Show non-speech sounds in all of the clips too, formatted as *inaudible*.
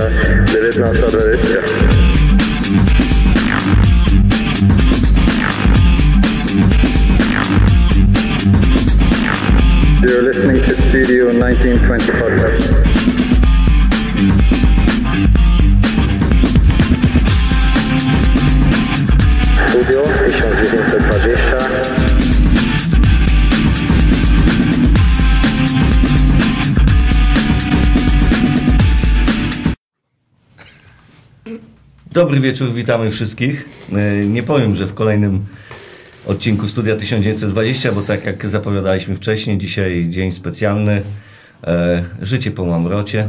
godzina 19.20. You're listening to Studio 1920 podcast. Studio Dobry wieczór, witamy wszystkich. E, Nie powiem, że w kolejnym odcinku Studia 1920, bo tak jak zapowiadaliśmy wcześniej, dzisiaj dzień specjalny. E, Życie po mamrocie.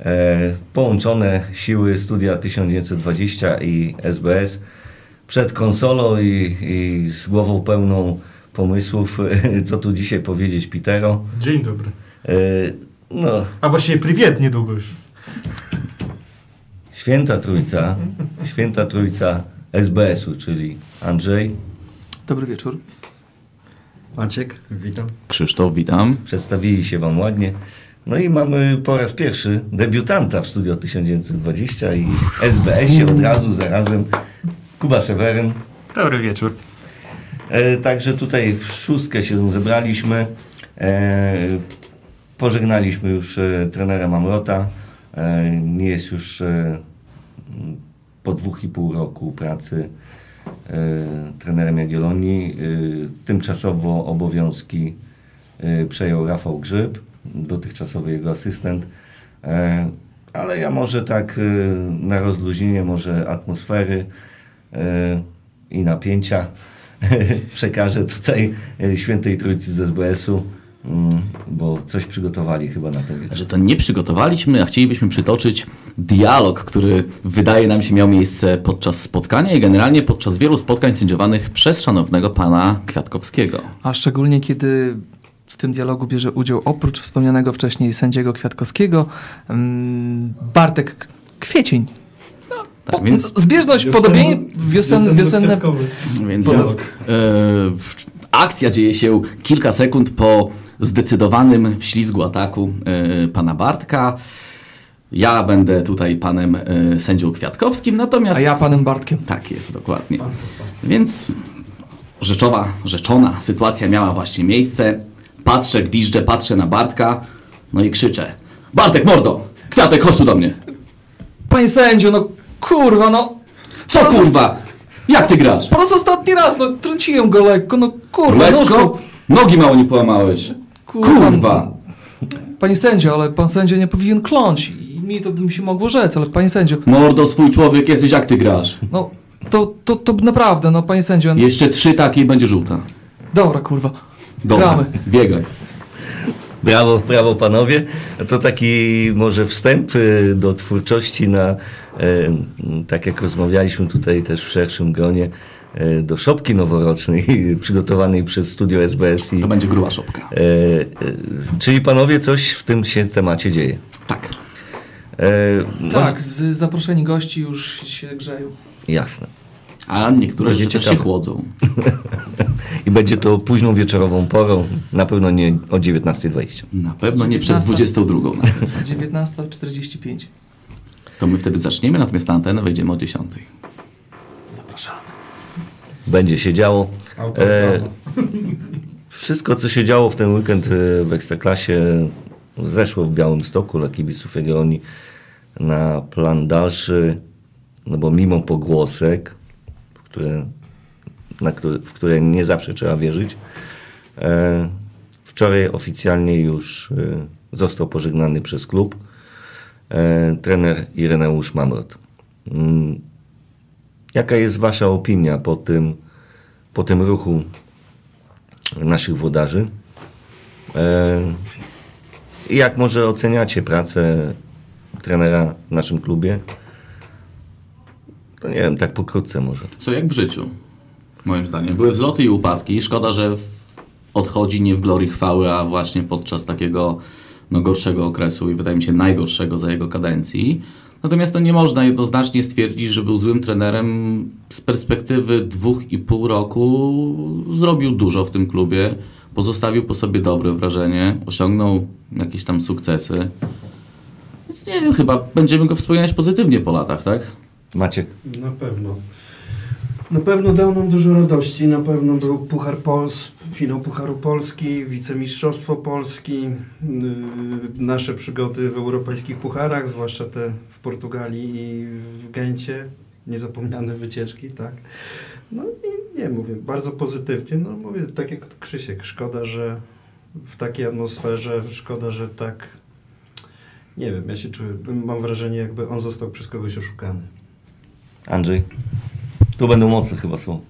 E, Połączone siły Studia 1920 i SBS przed konsolą i, i z głową pełną pomysłów, *laughs* co tu dzisiaj powiedzieć Pitero. Dzień dobry. No, A właściwie prywiet niedługo już. Święta Trójca, Święta Trójca SBS-u, czyli Andrzej, Dobry wieczór. Maciek, witam. Krzysztof, witam. przedstawili się Wam ładnie. No i mamy po raz pierwszy debiutanta w Studio 1920 i SBS-ie od razu, zarazem Kuba Seweryn. Dobry wieczór. E, także tutaj w szóstkę się zebraliśmy. E, pożegnaliśmy już e, trenera Mamrota. E, nie jest już e, po dwóch i pół roku pracy e, trenerem Jagiellonii. E, tymczasowo obowiązki e, przejął Rafał Grzyb, dotychczasowy jego asystent. Ale ja może tak na rozluźnienie może atmosfery i napięcia *laughs* przekażę tutaj Świętej Trójcy z SBS-u, mm, bo coś przygotowali chyba na ten wieczór. Że to nie przygotowaliśmy, a chcielibyśmy przytoczyć dialog, który wydaje nam się miał miejsce podczas spotkania i generalnie podczas wielu spotkań sędziowanych przez szanownego pana Kwiatkowskiego. A szczególnie kiedy w tym dialogu bierze udział oprócz wspomnianego wcześniej sędziego Kwiatkowskiego mm, Bartek Kwiecień. Tak, Po, więc, zbieżność, wiosen, wiosenne... więc, Dialog. więc e, akcja dzieje się kilka sekund po zdecydowanym wślizgu ataku e, pana Bartka. Ja będę tutaj panem e, sędzią Kwiatkowskim, natomiast... A ja panem Bartkiem. Tak jest, dokładnie. Więc rzeczowa, rzeczona sytuacja miała właśnie miejsce. Patrzę, gwiżdżę, patrzę na Bartka, no i krzyczę. Bartek, mordo! Kwiatek, chodź tu do mnie! Panie sędzio, no kurwa, no... Co kurwa? Jak ty grasz? Po raz ostatni raz, no trąciłem go lekko, no kurwa. Lekko? Nogi mało nie połamałeś. Kurwa! Panie sędzio, ale pan sędzio nie powinien kląć. I mi to by mi się mogło rzec, ale panie sędzio, Mordo, swój człowiek jesteś, jak ty grasz? no to, to, to naprawdę, no panie sędzio, no, Jeszcze trzy takie i będzie żółta. dobra kurwa. Dobra, Gramy. biegaj. Brawo, brawo panowie. To taki może wstęp y, do twórczości na, e, tak jak rozmawialiśmy tutaj też w szerszym gronie, e, do szopki noworocznej *laughs* przygotowanej przez studio SBS. I, To będzie gruba szopka. e, e, czyli panowie coś w tym się temacie dzieje. Tak. E, Tak, z zaproszeni gości już się grzeją. Jasne. A niektóre Będzie rzeczy się chłodzą. *laughs* I będzie to późną wieczorową porą, na pewno nie o 19.20. Na pewno nie przed 19. 22 nawet. *laughs* 19.45. To my wtedy zaczniemy, natomiast na antenę wejdziemy o 10. Zapraszamy. Będzie się działo. E, wszystko, co się działo w ten weekend e, w Ekstraklasie, zeszło w Białymstoku dla kibiców Jagiellonii na plan dalszy, no bo mimo pogłosek, które, na w które nie zawsze trzeba wierzyć, e, wczoraj oficjalnie już e, został pożegnany przez klub e, trener Ireneusz Mamrot. Mm, Jaka jest Wasza opinia po tym, po tym ruchu naszych włodarzy? I jak może oceniacie pracę trenera w naszym klubie? To nie wiem, tak pokrótce może. Co jak w życiu, moim zdaniem. Były wzloty i upadki. Szkoda, że odchodzi nie w glorii chwały, a właśnie podczas takiego no, gorszego okresu i wydaje mi się najgorszego za jego kadencji. Natomiast to nie można jednoznacznie stwierdzić, że był złym trenerem. Z perspektywy dwóch i pół roku zrobił dużo w tym klubie. Pozostawił po sobie dobre wrażenie, osiągnął jakieś tam sukcesy. Więc nie wiem, chyba będziemy go wspominać pozytywnie po latach, tak? Maciek. Na pewno. Na pewno dał nam dużo radości. Na pewno był Puchar Pols, finał Pucharu Polski, wicemistrzostwo Polski, yy, nasze przygody w europejskich pucharach, zwłaszcza te w Portugalii i w Gencie. Niezapomniane wycieczki, tak. No i nie mówię, bardzo pozytywnie. No mówię, tak jak Krzysiek, szkoda, że w takiej atmosferze, szkoda, że tak. Nie wiem, ja się czuję, mam wrażenie, jakby on został przez kogoś oszukany. Andrzej. Tu będą mocne chyba słowa.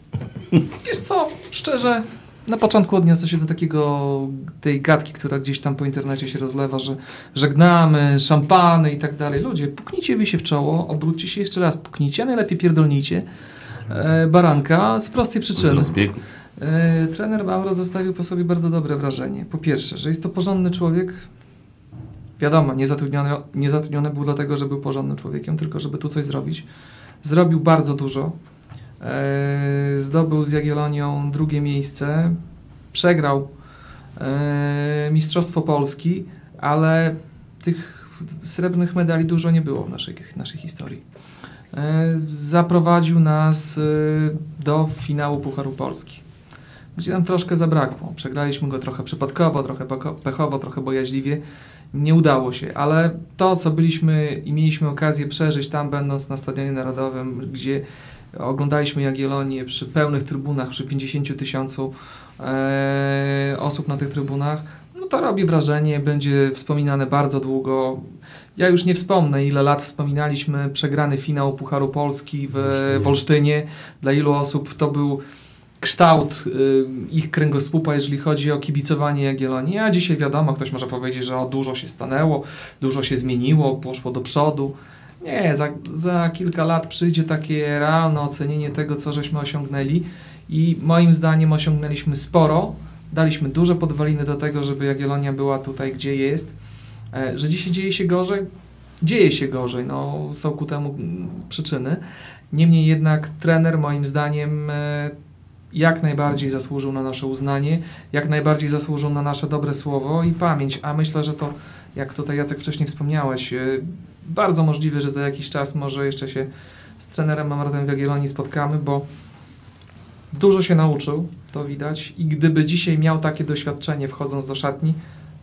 Wiesz co, szczerze, na początku odniosę się do takiego, tej gadki, która gdzieś tam po internecie się rozlewa, że żegnamy, szampany i tak dalej. Ludzie, puknijcie wy się w czoło, obróćcie się jeszcze raz, puknijcie, a najlepiej pierdolnijcie baranka z prostej Z przyczyny. rozbiegu. E, trener Mauro zostawił po sobie bardzo dobre wrażenie. Po pierwsze, że jest to porządny człowiek. Wiadomo, niezatrudniony, niezatrudniony był dlatego, że był porządnym człowiekiem, tylko żeby tu coś zrobić. Zrobił bardzo dużo. E, zdobył z Jagiellonią drugie miejsce. Przegrał e, Mistrzostwo Polski, ale tych srebrnych medali dużo nie było w naszej, naszej historii. E, zaprowadził nas e, do finału Pucharu Polski, gdzie nam troszkę zabrakło. Przegraliśmy go trochę przypadkowo, trochę pechowo, trochę bojaźliwie. Nie udało się, ale to, co byliśmy i mieliśmy okazję przeżyć tam, będąc na Stadionie Narodowym, gdzie oglądaliśmy Jagiellonię przy pełnych trybunach, przy 50 tysiącu e, osób na tych trybunach, no to robi wrażenie, będzie wspominane bardzo długo. Ja już nie wspomnę, ile lat wspominaliśmy przegrany finał Pucharu Polski w Olsztynie. w Olsztynie. Dla ilu osób to był kształt y, ich kręgosłupa, jeżeli chodzi o kibicowanie Jagiellonii. A dzisiaj wiadomo, ktoś może powiedzieć, że o, dużo się stanęło, dużo się zmieniło, poszło do przodu. Nie, za, za kilka lat przyjdzie takie realne ocenienie tego, co żeśmy osiągnęli i moim zdaniem osiągnęliśmy sporo. Daliśmy duże podwaliny do tego, żeby Jagiellonia była tutaj, gdzie jest. E, Że dzisiaj dzieje się gorzej? Dzieje się gorzej, no, są ku temu mm, przyczyny. Niemniej jednak trener moim zdaniem e, jak najbardziej zasłużył na nasze uznanie, jak najbardziej zasłużył na nasze dobre słowo i pamięć, a myślę, że to, jak tutaj Jacek wcześniej wspomniałeś, e, bardzo możliwe, że za jakiś czas może jeszcze się z trenerem Mamrotem w Jagiellonii spotkamy, bo dużo się nauczył, to widać i gdyby dzisiaj miał takie doświadczenie wchodząc do szatni,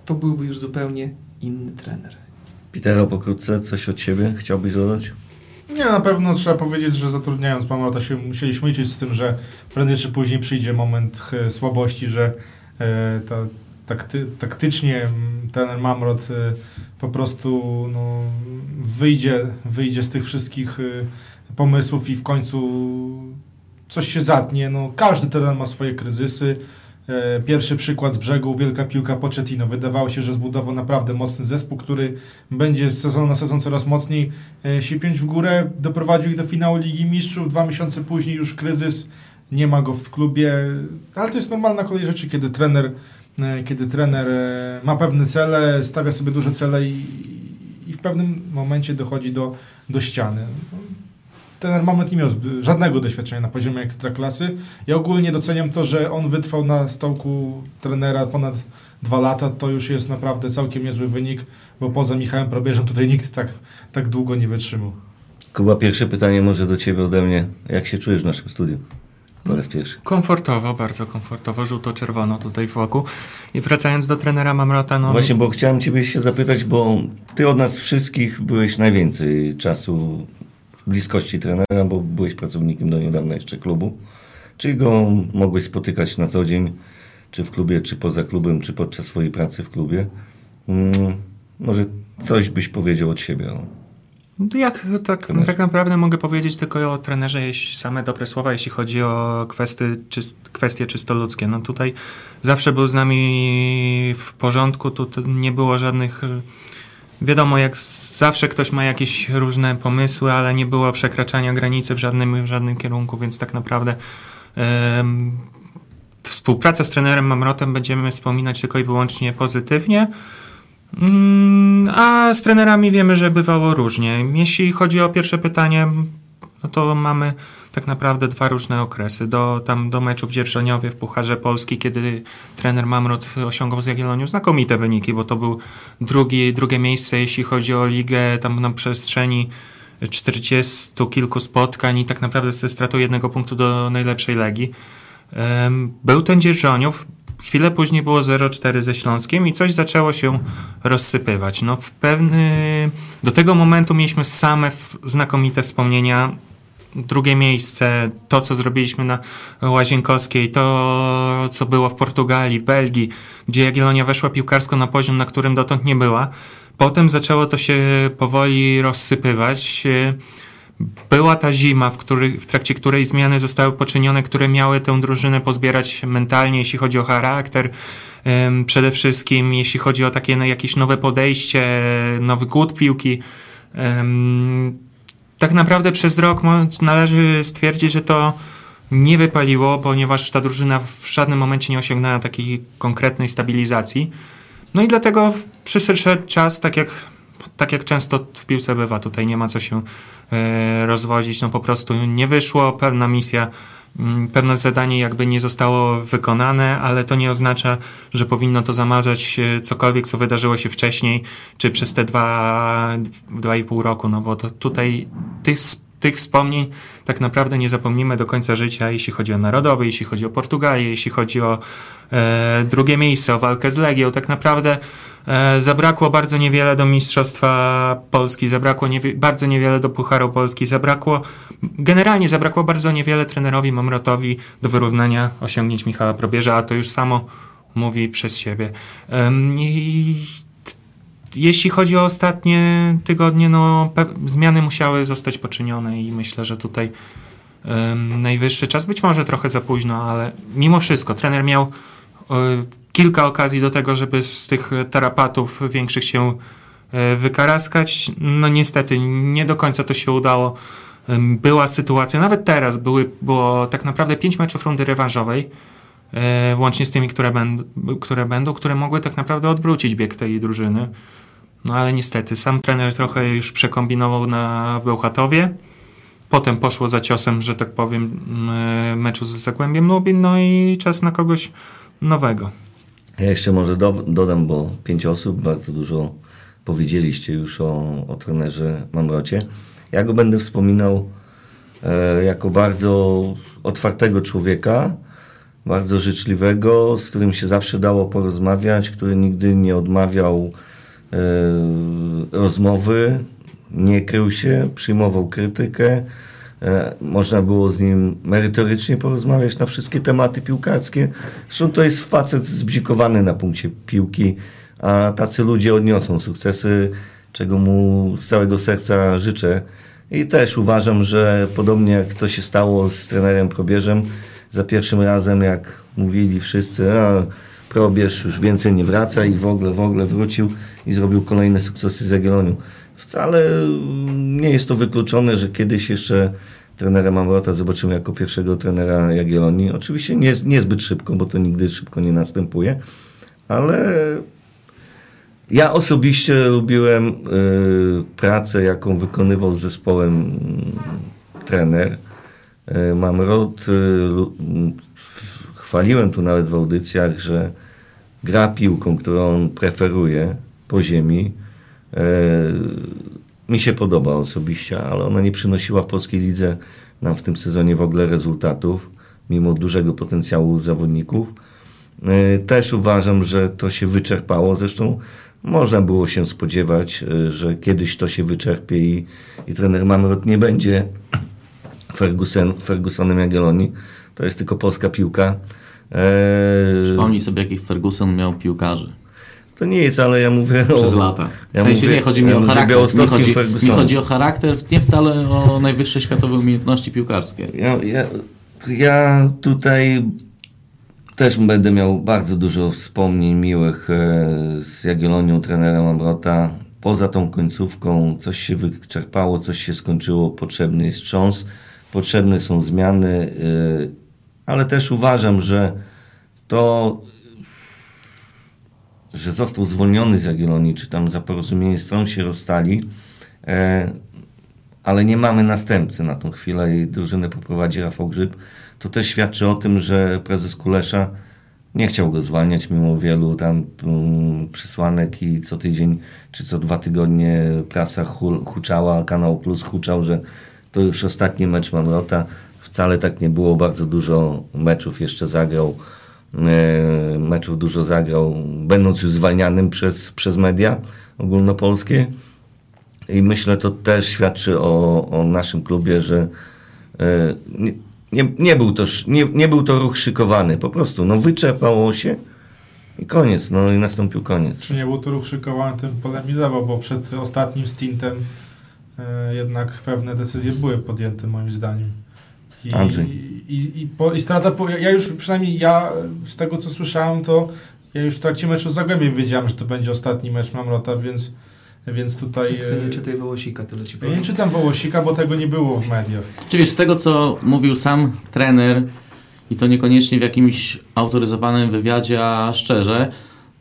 to byłby już zupełnie inny trener. Pitero, pokrótce coś od Ciebie chciałbyś dodać? Nie, na pewno trzeba powiedzieć, że zatrudniając Mamrota się musieliśmy liczyć z tym, że prędzej czy później przyjdzie moment słabości, że e, ta, takty, taktycznie mm, ten Mamrot e, po prostu no, wyjdzie, wyjdzie z tych wszystkich e, pomysłów i w końcu coś się zatnie. No, każdy trener ma swoje kryzysy. E, Pierwszy przykład z brzegu, wielka piłka Pochettino. Wydawało się, że zbudował naprawdę mocny zespół, który będzie z sezonu na sezon coraz mocniej e, się piąć w górę. Doprowadził ich do finału Ligi Mistrzów. Dwa miesiące później już kryzys. Nie ma go w klubie. Ale to jest normalna kolej rzeczy, kiedy trener, e, kiedy trener ma pewne cele, stawia sobie duże cele i, i w pewnym momencie dochodzi do, do ściany. Trener Mamet nie miał żadnego doświadczenia na poziomie ekstraklasy. Ja ogólnie doceniam to, że on wytrwał na stołku trenera ponad dwa lata. To już jest naprawdę całkiem niezły wynik, bo poza Michałem Probierzem tutaj nikt tak, tak długo nie wytrzymał. Kuba, pierwsze pytanie może do Ciebie ode mnie. Jak się czujesz w naszym studiu? Po raz pierwszy. Komfortowo, bardzo komfortowo, żółto-czerwono tutaj wokół. I wracając do trenera Mamrota, no... Właśnie, bo chciałem Ciebie się zapytać, bo Ty od nas wszystkich byłeś najwięcej czasu w bliskości trenera, bo byłeś pracownikiem do niedawna jeszcze klubu. Czyli go mogłeś spotykać na co dzień, czy w klubie, czy poza klubem, czy podczas swojej pracy w klubie. Mm, może coś byś powiedział od siebie. No Jak tak, Trenerze. tak naprawdę mogę powiedzieć tylko o trenerze jeśli same dobre słowa, jeśli chodzi o kwestie, czyst, kwestie czysto ludzkie. No tutaj zawsze był z nami w porządku, tu nie było żadnych... Wiadomo, jak zawsze ktoś ma jakieś różne pomysły, ale nie było przekraczania granicy w żadnym, w żadnym kierunku, więc tak naprawdę em, współpracę z trenerem Mamrotem będziemy wspominać tylko i wyłącznie pozytywnie. Mm, A z trenerami wiemy, że bywało różnie. Jeśli chodzi o pierwsze pytanie, no to mamy tak naprawdę dwa różne okresy. Do, tam do meczu w Dzierżoniowie w Pucharze Polski, kiedy trener Mamrot osiągał z Jagiellonią znakomite wyniki, bo to był drugi, drugie miejsce, jeśli chodzi o ligę tam na przestrzeni 40 kilku spotkań i tak naprawdę ze stratą jednego punktu do najlepszej legi. Był ten Dzierżoniów, chwilę później było 0-4 ze Śląskiem i coś zaczęło się rozsypywać. No w pewny... Do tego momentu mieliśmy same znakomite wspomnienia. Drugie miejsce, to co zrobiliśmy na Łazienkowskiej, to co było w Portugalii, Belgii, gdzie Jagiellonia weszła piłkarsko na poziom, na którym dotąd nie była. Potem zaczęło to się powoli rozsypywać. Była ta zima, w, który, w trakcie której zmiany zostały poczynione, które miały tę drużynę pozbierać mentalnie, jeśli chodzi o charakter. Przede wszystkim, jeśli chodzi o takie no, jakieś nowe podejście, nowy głód piłki. Tak naprawdę przez rok należy stwierdzić, że to nie wypaliło, ponieważ ta drużyna w żadnym momencie nie osiągnęła takiej konkretnej stabilizacji. No i dlatego przyszedł czas, tak jak, tak jak często w piłce bywa, tutaj nie ma co się e, rozwodzić, no po prostu nie wyszło, pewna misja, pewne zadanie jakby nie zostało wykonane, ale to nie oznacza, że powinno to zamazać e, cokolwiek, co wydarzyło się wcześniej, czy przez te dwa, dwa i pół roku, no bo to tutaj tych, tych wspomnień tak naprawdę nie zapomnimy do końca życia, jeśli chodzi o Narodowy, jeśli chodzi o Portugalię, jeśli chodzi o drugie miejsce, o walkę z Legią. Tak naprawdę e, zabrakło bardzo niewiele do Mistrzostwa Polski, zabrakło bardzo niewiele do Pucharu Polski, zabrakło, generalnie zabrakło bardzo niewiele trenerowi Mamrotowi do wyrównania osiągnięć Michała Probierza, a to już samo mówi przez siebie. I jeśli chodzi o ostatnie tygodnie, no zmiany musiały zostać poczynione i myślę, że tutaj najwyższy czas, być może trochę za późno, ale mimo wszystko trener miał e, kilka okazji do tego, żeby z tych tarapatów większych się e, wykaraskać. No niestety nie do końca to się udało. Była sytuacja, nawet teraz były, było tak naprawdę pięć meczów rundy rewanżowej, e, łącznie z tymi, które, będ, które będą, które mogły tak naprawdę odwrócić bieg tej drużyny. No ale niestety, sam trener trochę już przekombinował na Bełchatowie. Potem poszło za ciosem, że tak powiem, m, meczu z Zagłębiem Lubin, no i czas na kogoś nowego. Ja jeszcze może do, dodam, bo pięć osób, bardzo dużo powiedzieliście już o, o trenerze Mamrocie. Ja go będę wspominał e, jako bardzo otwartego człowieka, bardzo życzliwego, z którym się zawsze dało porozmawiać, który nigdy nie odmawiał e, rozmowy, nie krył się, przyjmował krytykę. E, Można było z nim merytorycznie porozmawiać na wszystkie tematy piłkarskie. Zresztą to jest facet zbzikowany na punkcie piłki, a tacy ludzie odniosą sukcesy, czego mu z całego serca życzę. I też uważam, że podobnie jak to się stało z trenerem Probierzem, za pierwszym razem, jak mówili wszyscy, a Probierz już więcej nie wraca i w ogóle, w ogóle wrócił i zrobił kolejne sukcesy z Jagiellonią. Wcale nie jest to wykluczone, że kiedyś jeszcze trenera Mamrota zobaczymy jako pierwszego trenera Jagiellonii. Oczywiście nie, niezbyt szybko, bo to nigdy szybko nie następuje, ale ja osobiście lubiłem y, pracę, jaką wykonywał z zespołem y, trener y, Mamrot. Y, chwaliłem tu nawet w audycjach, że gra piłką, którą on preferuje po ziemi, mi się podoba osobiście, ale ona nie przynosiła w polskiej lidze nam w tym sezonie w ogóle rezultatów, mimo dużego potencjału zawodników. Y, Też uważam, że to się wyczerpało. Zresztą można było się spodziewać, y, że kiedyś to się wyczerpie i, i trener Mamrot nie będzie Ferguson, Fergusonem Jagiellonii. To jest tylko polska piłka. Eee, Przypomnij sobie, jakich Ferguson miał piłkarzy to nie jest, ale ja mówię przez o... lata. W ja sensie mówię- nie chodzi mi ja o charakter. Mi białostockim chodzi, mi chodzi o charakter, nie wcale o najwyższe światowe umiejętności piłkarskie. Ja, ja, ja tutaj też będę miał bardzo dużo wspomnień miłych e, z Jagiellonią, trenera Mamrota. Poza tą końcówką coś się wyczerpało, coś się skończyło, potrzebny jest wstrząs, potrzebne są zmiany, e, ale też uważam, że to, że został zwolniony z Jagiellonii, czy tam za porozumienie stron się rozstali, e, ale nie mamy następcy na tą chwilę i drużynę poprowadzi Rafał Grzyb, to też świadczy o tym, że prezes Kulesza nie chciał go zwalniać mimo wielu tam um, przesłanek i co tydzień czy co dwa tygodnie prasa hu, huczała, Kanał Plus huczał, że to już ostatni mecz Mamrota. Wcale tak nie było, bardzo dużo meczów jeszcze zagrał, meczów dużo zagrał, będąc już zwalnianym przez, przez media ogólnopolskie. I myślę, to też świadczy o, o naszym klubie, że e, nie, nie, nie, był to, nie, nie był to ruch szykowany, po prostu no, wyczerpało się i koniec, no i nastąpił koniec. Czy nie był to ruch szykowany, tym polemizował, bo przed ostatnim stintem e, jednak pewne decyzje były podjęte moim zdaniem. I, Andrzej. I, i, po, i strata, po, ja już przynajmniej ja z tego co słyszałem, to ja już w trakcie meczu z Zagłębiem wiedziałem, że to będzie ostatni mecz Mamrota, więc, więc tutaj... Ty nie e, czytaj Wołosika, tyle ci ja nie powiem. czytam Wołosika, bo tego nie było w mediach. Czy wiesz, z tego co mówił sam trener i to niekoniecznie w jakimś autoryzowanym wywiadzie, a szczerze,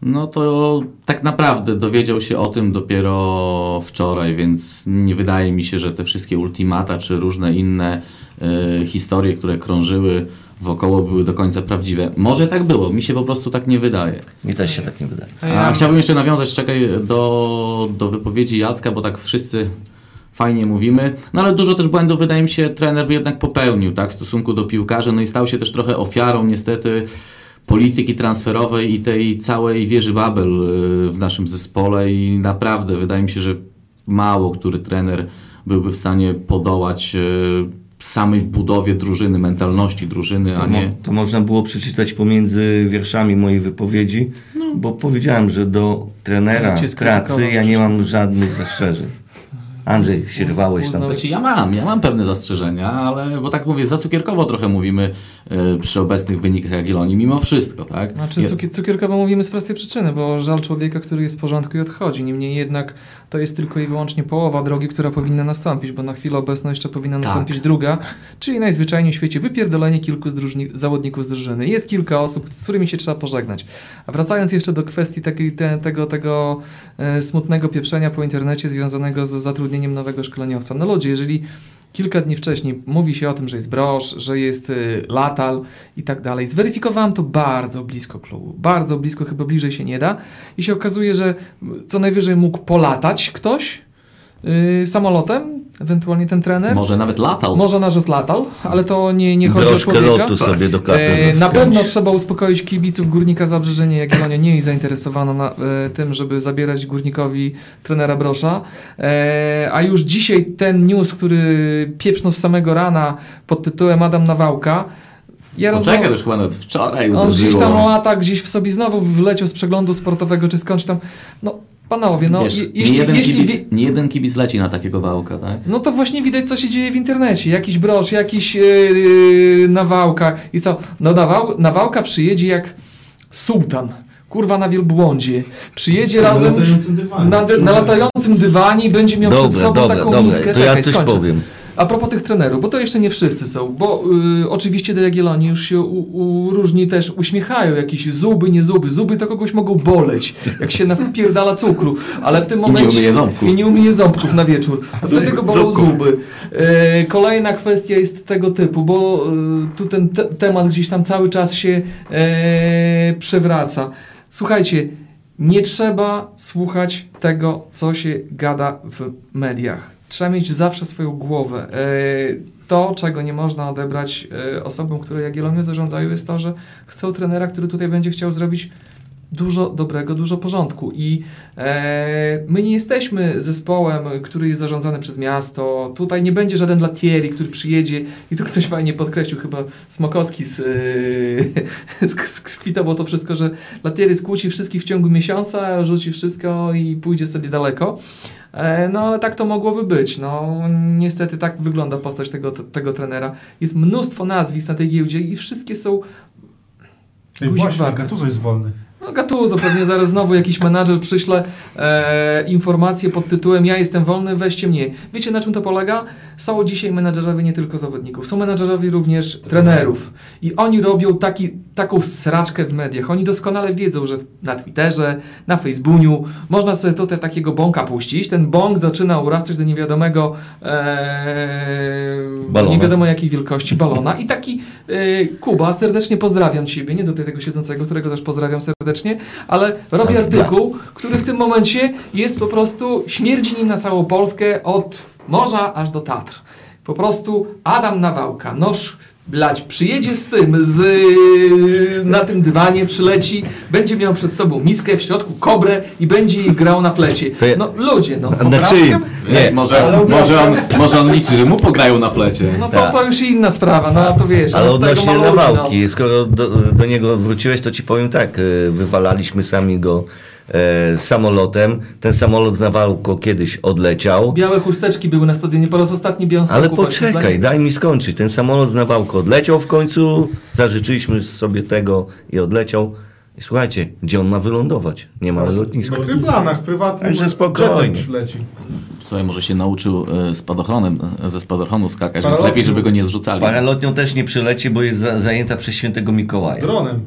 no to tak naprawdę dowiedział się o tym dopiero wczoraj, więc nie wydaje mi się, że te wszystkie ultimata czy różne inne e, historie, które krążyły wokoło były do końca prawdziwe. Może tak było, mi się po prostu tak nie wydaje. Mi też się tak nie wydaje. A chciałbym jeszcze nawiązać, czekaj, do, do wypowiedzi Jacka, bo tak wszyscy fajnie mówimy, no ale dużo też błędów wydaje mi się trener by jednak popełnił, tak, w stosunku do piłkarzy, no i stał się też trochę ofiarą niestety polityki transferowej i tej całej wieży Babel y, w naszym zespole i naprawdę wydaje mi się, że mało który trener byłby w stanie podołać y, samej budowie drużyny, mentalności drużyny, a nie... to można było przeczytać pomiędzy wierszami mojej wypowiedzi, bo powiedziałem, że do trenera pracy ja nie mam żadnych zastrzeżeń. Andrzej, się rwałeś tam. Znaczy ja mam, ja mam pewne zastrzeżenia, ale bo tak mówię, za cukierkowo trochę mówimy y, przy obecnych wynikach Jagiellonii, mimo wszystko, tak? Znaczy cukier, cukierkowo mówimy z prostej przyczyny, bo żal człowieka, który jest w porządku i odchodzi. Niemniej jednak to jest tylko i wyłącznie połowa drogi, która powinna nastąpić, bo na chwilę obecną jeszcze powinna Tak. nastąpić druga, czyli najzwyczajniej w świecie wypierdolenie kilku z drużyni, zawodników z drużyny. Jest kilka osób, z którymi się trzeba pożegnać. A wracając jeszcze do kwestii takiej, te, tego, tego e, smutnego pieprzenia po internecie związanego z zatrudnieniem nowego szkoleniowca. No ludzie, jeżeli kilka dni wcześniej mówi się o tym, że jest brosz, że jest y, latal i tak dalej. Zweryfikowałem to bardzo blisko klubu. Bardzo blisko, chyba bliżej się nie da. I się okazuje, że co najwyżej mógł polatać ktoś y, samolotem, ewentualnie ten trener. Może nawet latał. Może nawet latał, ale to nie, nie chodzi Troszkę o człowieka. lotu sobie do klapy E, na pewno trzeba uspokoić kibiców Górnika Zabrze, nie Jagiellonia nie jest zainteresowana na, e, tym, żeby zabierać Górnikowi trenera Brosza. E, a już dzisiaj ten news, który pieprznął z samego rana pod tytułem Adam Nawałka, ja Poczekaj, już chyba nawet wczoraj on gdzieś tam uderzyło. lata, gdzieś w sobie znowu wleciał z przeglądu sportowego, czy skądś tam. No, panowie, no, Wiesz, je, nie, jeśli, jeden jeśli kibic, nie jeden kibic leci na takiego wałka, tak? no to właśnie widać, co się dzieje w internecie. Jakiś brosz, jakiś yy, nawałka. I co? No nawał, nawałka przyjedzie jak sułtan. Kurwa na wielbłądzie. Przyjedzie Na razem latającym dywanie. na, dy- na latającym dywanie i będzie miał przed Dobra, sobą dobra, taką dobra, miskę. to Czekaj, ja coś skończę. powiem. A propos tych trenerów, bo to jeszcze nie wszyscy są, bo y, oczywiście do Jagiellonii już się u, u, różni też uśmiechają, jakieś zuby, nie zuby. Zuby to kogoś mogą boleć, jak się napierdala cukru, ale w tym nie momencie... umyje ząbków. I nie umyje ząbków na wieczór. A wtedy go bolą Ząbków. zuby. E, kolejna kwestia jest tego typu, bo e, tu ten te temat gdzieś tam cały czas się e, przewraca. Słuchajcie, nie trzeba słuchać tego, co się gada w mediach. Trzeba mieć zawsze swoją głowę. E, to, czego nie można odebrać e, osobom, które Jagiellonią zarządzają, jest to, że chcą trenera, który tutaj będzie chciał zrobić dużo dobrego, dużo porządku. I e, my nie jesteśmy zespołem, który jest zarządzany przez miasto. Tutaj nie będzie żaden Latieri, który przyjedzie i to ktoś fajnie podkreślił, chyba Smokowski z, e, *laughs* sk- skwitował to wszystko, że Latieri skłóci wszystkich w ciągu miesiąca, rzuci wszystko i pójdzie sobie daleko. E, No ale tak to mogłoby być. No, niestety tak wygląda postać tego, tego trenera. Jest mnóstwo nazwisk na tej giełdzie i wszystkie są Ej, właśnie. Gattuso jest wolny. No Gattuso, pewnie zaraz znowu jakiś menadżer przyśle e, informację pod tytułem ja jestem wolny, weźcie mnie. Wiecie na czym to polega? Są dzisiaj menadżerowie nie tylko zawodników, są menadżerowie również trenerów. I oni robią taki, taką sraczkę w mediach. Oni doskonale wiedzą, że na Twitterze, na Facebooku można sobie tutaj takiego bąka puścić. Ten bąk zaczyna urastać do niewiadomego e, nie wiadomo jakiej wielkości balona i taki e, Kuba, serdecznie pozdrawiam Ciebie, nie do tego siedzącego, którego też pozdrawiam serdecznie, ale robi artykuł, który w tym momencie jest po prostu, śmierdzi nim na całą Polskę od morza aż do Tatr. Po prostu Adam Nawałka, noż blać, przyjedzie z tym, z, na tym dywanie, przyleci, będzie miał przed sobą miskę, w środku kobrę i będzie jej grał na flecie. No ludzie, no. A na czyim? Wiesz, Nie, może, może, on, może on liczy, że mu pograją na flecie. No to, Tak. to już inna sprawa, no to wiesz. ale no, odnośnie nawałki, skoro do, do niego wróciłeś, to ci powiem tak, e, wywalaliśmy sami go e, samolotem. Ten samolot z nawałką kiedyś odleciał. Białe chusteczki były na stadionie po raz ostatni. Ale poczekaj, daj mi skończyć. Ten samolot z nawałką odleciał w końcu, zażyczyliśmy sobie tego i odleciał. I słuchajcie, gdzie on ma wylądować? Nie ma lotniska. Na kryplanach prywatnym Także spokojnie. Słuchaj, może się nauczył e, spadochronem, e, ze spadochronu skakać, więc Paralotnią. lepiej, żeby go nie zrzucali. Paralotnią też nie przyleci, bo jest za, zajęta przez świętego Mikołaja. Dronem.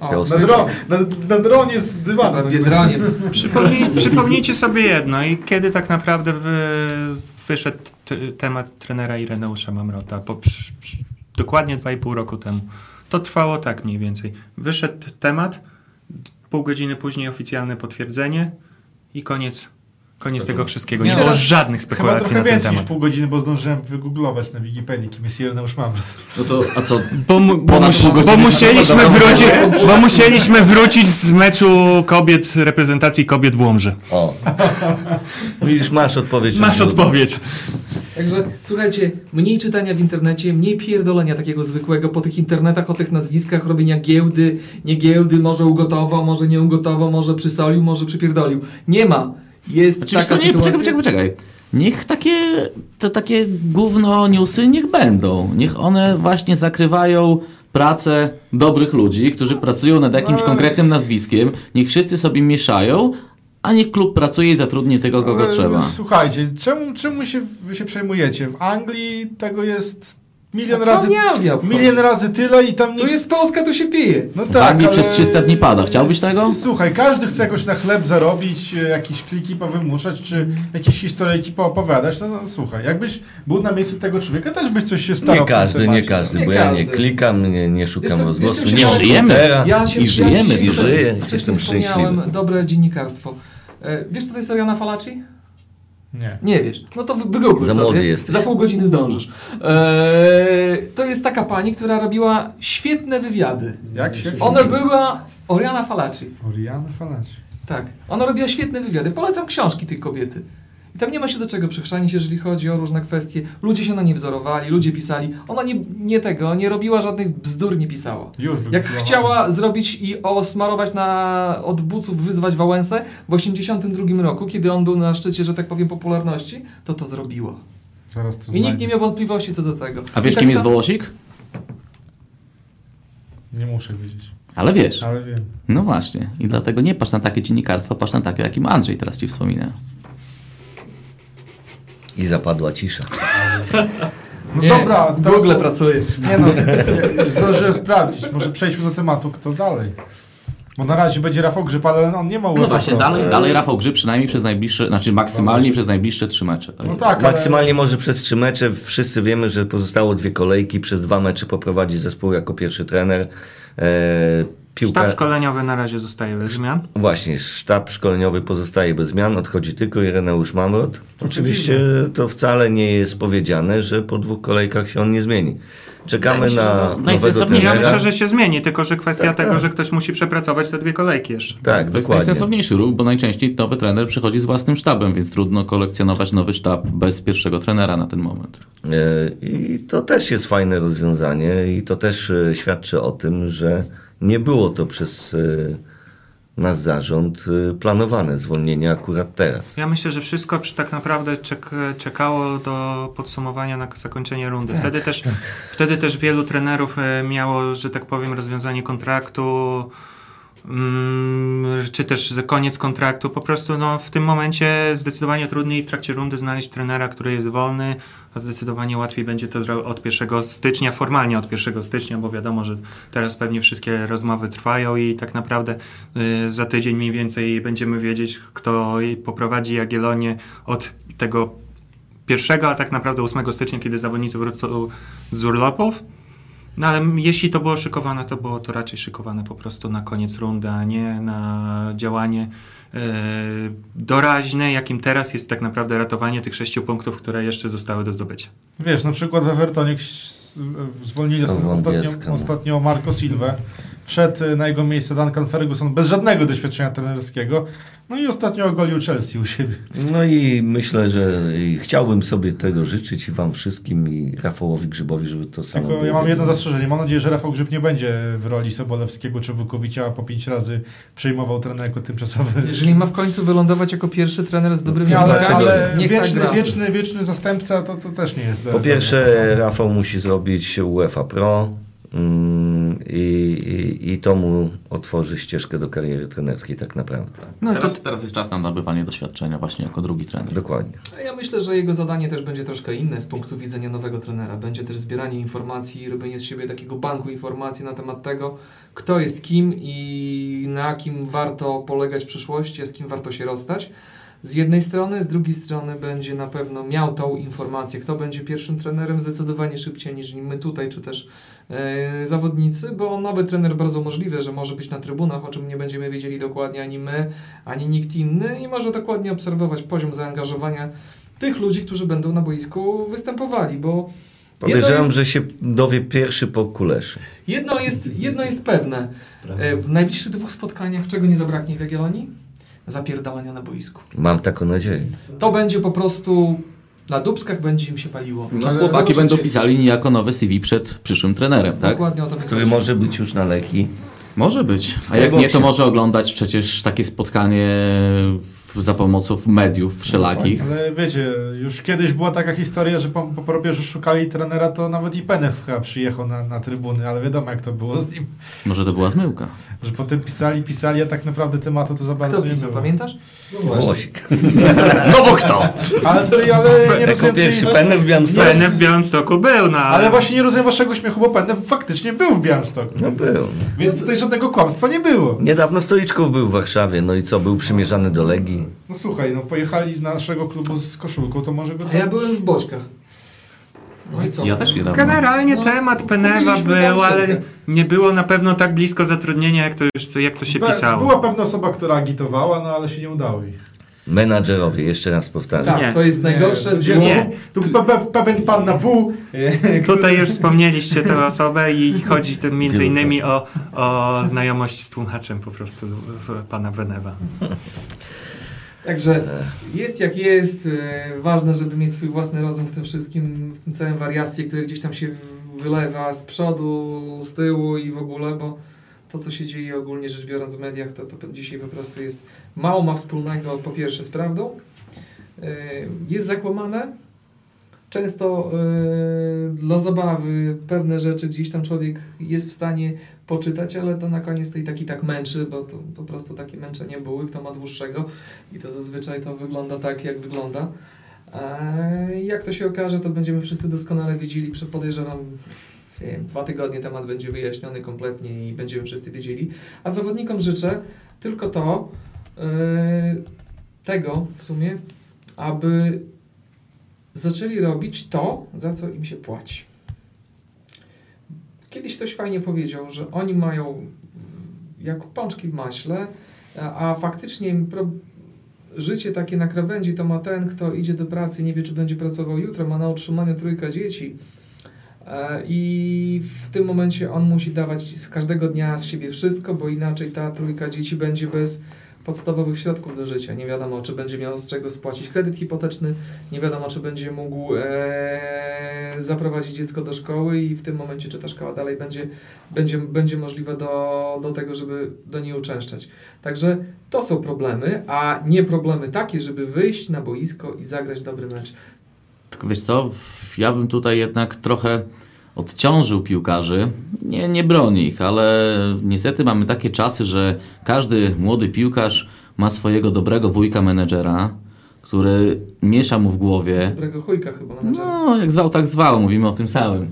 O, Na, dro, na, na dronie z dywanem. na Biedronie. *laughs* Przypomnij, przypomnijcie sobie jedno i kiedy tak naprawdę wy, wyszedł t- temat trenera Ireneusza Mamrota, po, przy, przy, dokładnie 2,5 roku temu. To trwało tak mniej więcej. Wyszedł temat, pół godziny później oficjalne potwierdzenie i koniec, koniec tego wszystkiego. Nie Nie, było żadnych Chyba spekulacji trochę na ten więcej niż temat. pół godziny, bo zdążyłem wygooglować na Wikipedii, kim jest Ireneusz Mamros. No to, a co, Bo, mu, bo, mus, bo, musieliśmy wrócić, bo musieliśmy wrócić z meczu kobiet, reprezentacji kobiet w Łomży. O. Widzisz, masz odpowiedź. Masz odpowiedź. Także słuchajcie, mniej czytania w internecie, mniej pierdolenia takiego zwykłego po tych internetach, o tych nazwiskach, robienia giełdy, nie giełdy, może ugotował, może nie ugotował, może przysolił, może przypierdolił. Nie ma. Jest Znaczy, taka nie, sytuacja. poczekaj, poczekaj, poczekaj. Niech takie, te takie gówno newsy niech będą. Niech one właśnie zakrywają pracę dobrych ludzi, którzy pracują nad jakimś No. konkretnym nazwiskiem. Niech wszyscy sobie mieszają, a niech klub pracuje i zatrudni tego, kogo trzeba. Słuchajcie, czemu, czemu się, wy się przejmujecie? W Anglii tego jest milion co razy, milion razy tyle i tam Tu nikt... jest Polska, tu się pije. No W Anglii przez 300 dni pada. Chciałbyś tego? Słuchaj, każdy chce jakoś na chleb zarobić, e, jakieś kliki powymuszać, czy jakieś historyjki poopowiadać. No, no słuchaj, jakbyś był na miejscu tego człowieka, też byś coś się starał. Nie każdy, nie każdy, Nie bo ja nie każdy. klikam, nie, nie szukam co, rozgłosu, nie żyjemy? Ja się, I ja żyjemy, i żyję, Wcześniej jestem wspomniałem szczęśliwy. dobre dziennikarstwo. E, wiesz, kto to jest Oriana Falaci? Nie. Nie wiesz. No to wy- wygoogluj Za sobie. młody jesteś. Za pół godziny zdążysz. Eee, to jest taka pani, która robiła świetne wywiady. Jak się? Ona była Oriana Falaci. Oriana Falaci. Tak. Ona robiła świetne wywiady. Polecam książki tej kobiety. I tam nie ma się do czego przychrzanić, jeżeli chodzi o różne kwestie. Ludzie się na nie wzorowali, ludzie pisali. Ona nie, nie tego, nie robiła żadnych bzdur, nie pisała. Już Jak chciała zrobić i osmarować na od buców, wyzwać Wałęsę w 82 roku, kiedy on był na szczycie, że tak powiem, popularności, to to zrobiła. Zaraz to I nikt znajdę. nie miał wątpliwości co do tego. A wiesz, tak kim jest Wołosik? Nie muszę wiedzieć, Ale wiesz. ale wiem. No właśnie. I dlatego nie patrz na takie dziennikarstwo, patrz na takie, jakim Andrzej teraz ci wspomina. I zapadła cisza. No *laughs* Nie, dobra, w Google pracuje. Nie no, *laughs* zdążyłem sprawdzić. Może przejdźmy do tematu, kto dalej. Bo na razie będzie Rafał Grzyb, ale on nie ma No właśnie, dalej, dalej Rafał Grzyb przynajmniej przez najbliższe, znaczy maksymalnie przez najbliższe trzy mecze. No tak, ale... Maksymalnie może przez trzy mecze. Wszyscy wiemy, że pozostało dwie kolejki. Przez dwa mecze poprowadzi zespół jako pierwszy trener. Piłka... Sztab szkoleniowy na razie zostaje bez zmian. Właśnie, sztab szkoleniowy pozostaje bez zmian, odchodzi tylko Ireneusz Mamrot. Oczywiście to wcale nie jest powiedziane, że po dwóch kolejkach się on nie zmieni. Czekamy się, na nowego najsensowniejsze. Ja trenera. myślę, że się zmieni, tylko że kwestia Tak, tego, tak. że ktoś musi przepracować te dwie kolejki jeszcze. Tak, To jest dokładnie. najsensowniejszy ruch, bo najczęściej nowy trener przychodzi z własnym sztabem, więc trudno kolekcjonować nowy sztab bez pierwszego trenera na ten moment. E, I to też jest fajne rozwiązanie i to też e, świadczy o tym, że nie było to przez e, nasz zarząd e, planowane zwolnienie akurat teraz. Ja myślę, że wszystko tak naprawdę czek, czekało do podsumowania na zakończenie rundy. Wtedy, też, wtedy też wielu trenerów e, miało, że tak powiem, rozwiązanie kontraktu mm, czy też koniec kontraktu. Po prostu no, w tym momencie zdecydowanie trudniej w trakcie rundy znaleźć trenera, który jest wolny, a zdecydowanie łatwiej będzie to od 1 stycznia, formalnie od 1 stycznia, bo wiadomo, że teraz pewnie wszystkie rozmowy trwają i tak naprawdę y, za tydzień mniej więcej będziemy wiedzieć, kto poprowadzi Jagiellonię od tego pierwszego, a tak naprawdę 8 stycznia, kiedy zawodnicy wrócą z urlopów. No ale jeśli to było szykowane, to było to raczej szykowane po prostu na koniec rundy, a nie na działanie doraźne, jakim teraz jest tak naprawdę ratowanie tych sześciu punktów, które jeszcze zostały do zdobycia. Wiesz, na przykład w Evertonie zwolnili ostatnio, ostatnio Marco Silva. Wszedł y, na jego miejsce Duncan Ferguson bez żadnego doświadczenia trenerskiego. No i ostatnio ogolił Chelsea u siebie. No i myślę, że chciałbym sobie tego życzyć i wam wszystkim i Rafałowi Grzybowi, żeby to samo Tylko było. ja mam jedno zastrzeżenie. Mam nadzieję, że Rafał Grzyb nie będzie w roli Sobolewskiego czy Wukowicza, a po pięć razy przejmował trener jako tymczasowy. Jeżeli ma w końcu wylądować jako pierwszy trener z dobrymi Nie, ale, ale niech wieczny, tak wieczny, wieczny zastępca to, to też nie jest. Po pierwsze, Rafał musi zrobić UEFA Pro i, i, i to mu otworzy ścieżkę do kariery trenerskiej tak naprawdę. No to teraz, teraz jest czas na nabywanie doświadczenia właśnie jako drugi trener. Dokładnie. Ja myślę, że jego zadanie też będzie troszkę inne z punktu widzenia nowego trenera. Będzie też zbieranie informacji i robienie z siebie takiego banku informacji na temat tego, kto jest kim i na kim warto polegać w przyszłości, a z kim warto się rozstać. Z jednej strony, z drugiej strony będzie na pewno miał tą informację, kto będzie pierwszym trenerem zdecydowanie szybciej niż my tutaj, czy też e, zawodnicy, bo nowy trener bardzo możliwe, że może być na trybunach, o czym nie będziemy wiedzieli dokładnie ani my, ani nikt inny i może dokładnie obserwować poziom zaangażowania tych ludzi, którzy będą na boisku występowali, bo Podejrzewam, jest, że się dowie pierwszy po kuleszu. jedno jest, jedno jest pewne. E, W najbliższych dwóch spotkaniach czego nie zabraknie w Jagiellonii? Zapierdalania na boisku. Mam taką nadzieję. To będzie po prostu na dubskach będzie im się paliło. No, Ale chłopaki zobaczycie. będą pisali niejako nowe CV przed przyszłym trenerem, tak? Dokładnie o to Który chodzi. może być już na leki. Może być. A jak nie, to może oglądać przecież takie spotkanie w, za pomocą mediów wszelakich. Ale wiecie, już kiedyś była taka historia, że po, po probierzu szukali trenera, to nawet i Penew chyba przyjechał na, na trybuny, ale wiadomo jak to było z nim. Może to była zmyłka. Że potem pisali, pisali, a tak naprawdę tematu to za bardzo Kto nie pisał, było. pamiętasz? Włosik. *laughs* No bo kto? Ale tutaj, ale nie Jako rozumiem... pierwszy Penę w Białymstoku. W Białymstoku był, no ale... Ale właśnie nie rozumiem waszego śmiechu, bo Penew faktycznie był w Białymstoku. No był. Więc tutaj żadnego kłamstwa nie było. Niedawno Stoliczków był w Warszawie, no i co, był przymierzany do Legii. No słuchaj, no pojechali z naszego klubu z koszulką, to może go A ja byłem w Boćkach. No i co? Ja też niedawno. Generalnie No, temat Penewa był, ale nie było na pewno tak blisko zatrudnienia, jak to już jak to się Be- pisało. Była pewna osoba, która agitowała, no ale się nie udało jej. Menadżerowie, jeszcze raz powtarzam. Tak, to jest najgorsze. Nie, z- gdzie- Nie. Tu, tu pe, pe, pewien pan na W. e, Tutaj już wspomnieliście tę osobę i chodzi tu między innymi o, o znajomość z tłumaczem po prostu w- pana Benewa. *laughs* Także jest jak jest. e, Ważne, żeby mieć swój własny rozum w tym wszystkim, w tym całym wariactwie, które gdzieś tam się wylewa z przodu, z tyłu i w ogóle, bo to, co się dzieje ogólnie rzecz biorąc w mediach, to, to dzisiaj po prostu jest mało ma wspólnego po pierwsze z prawdą. E, Jest zakłamane. Często e, dla zabawy pewne rzeczy gdzieś tam człowiek jest w stanie poczytać, ale to na koniec to i tak i tak męczy, bo to po prostu takie męczenie były, kto ma dłuższego i to zazwyczaj to wygląda tak, jak wygląda. Eee, jak to się okaże, to będziemy wszyscy doskonale wiedzieli, podejrzewam, wiem, dwa tygodnie temat będzie wyjaśniony kompletnie i będziemy wszyscy wiedzieli. A zawodnikom życzę tylko to, eee, tego w sumie, aby zaczęli robić to, za co im się płaci. Kiedyś ktoś fajnie powiedział, że oni mają jak pączki w maśle, a, faktycznie życie takie na krawędzi to ma ten, kto idzie do pracy, nie wie czy będzie pracował jutro, ma na utrzymaniu trójka dzieci e, i w tym momencie on musi dawać z każdego dnia z siebie wszystko, bo inaczej ta trójka dzieci będzie bez podstawowych środków do życia. Nie wiadomo, czy będzie miał z czego spłacić kredyt hipoteczny, nie wiadomo, czy będzie mógł e, zaprowadzić dziecko do szkoły i w tym momencie, czy ta szkoła dalej będzie, będzie, będzie możliwa do, do tego, żeby do niej uczęszczać. Także to są problemy, a nie problemy takie, żeby wyjść na boisko i zagrać dobry mecz. Tylko wiesz co, ja bym tutaj jednak trochę odciążył piłkarzy, nie, nie broni ich, ale niestety mamy takie czasy, że każdy młody piłkarz ma swojego dobrego wujka menedżera, który miesza mu w głowie, Dobrego chujka chyba menedżera. no, jak zwał, tak zwał, mówimy o tym samym.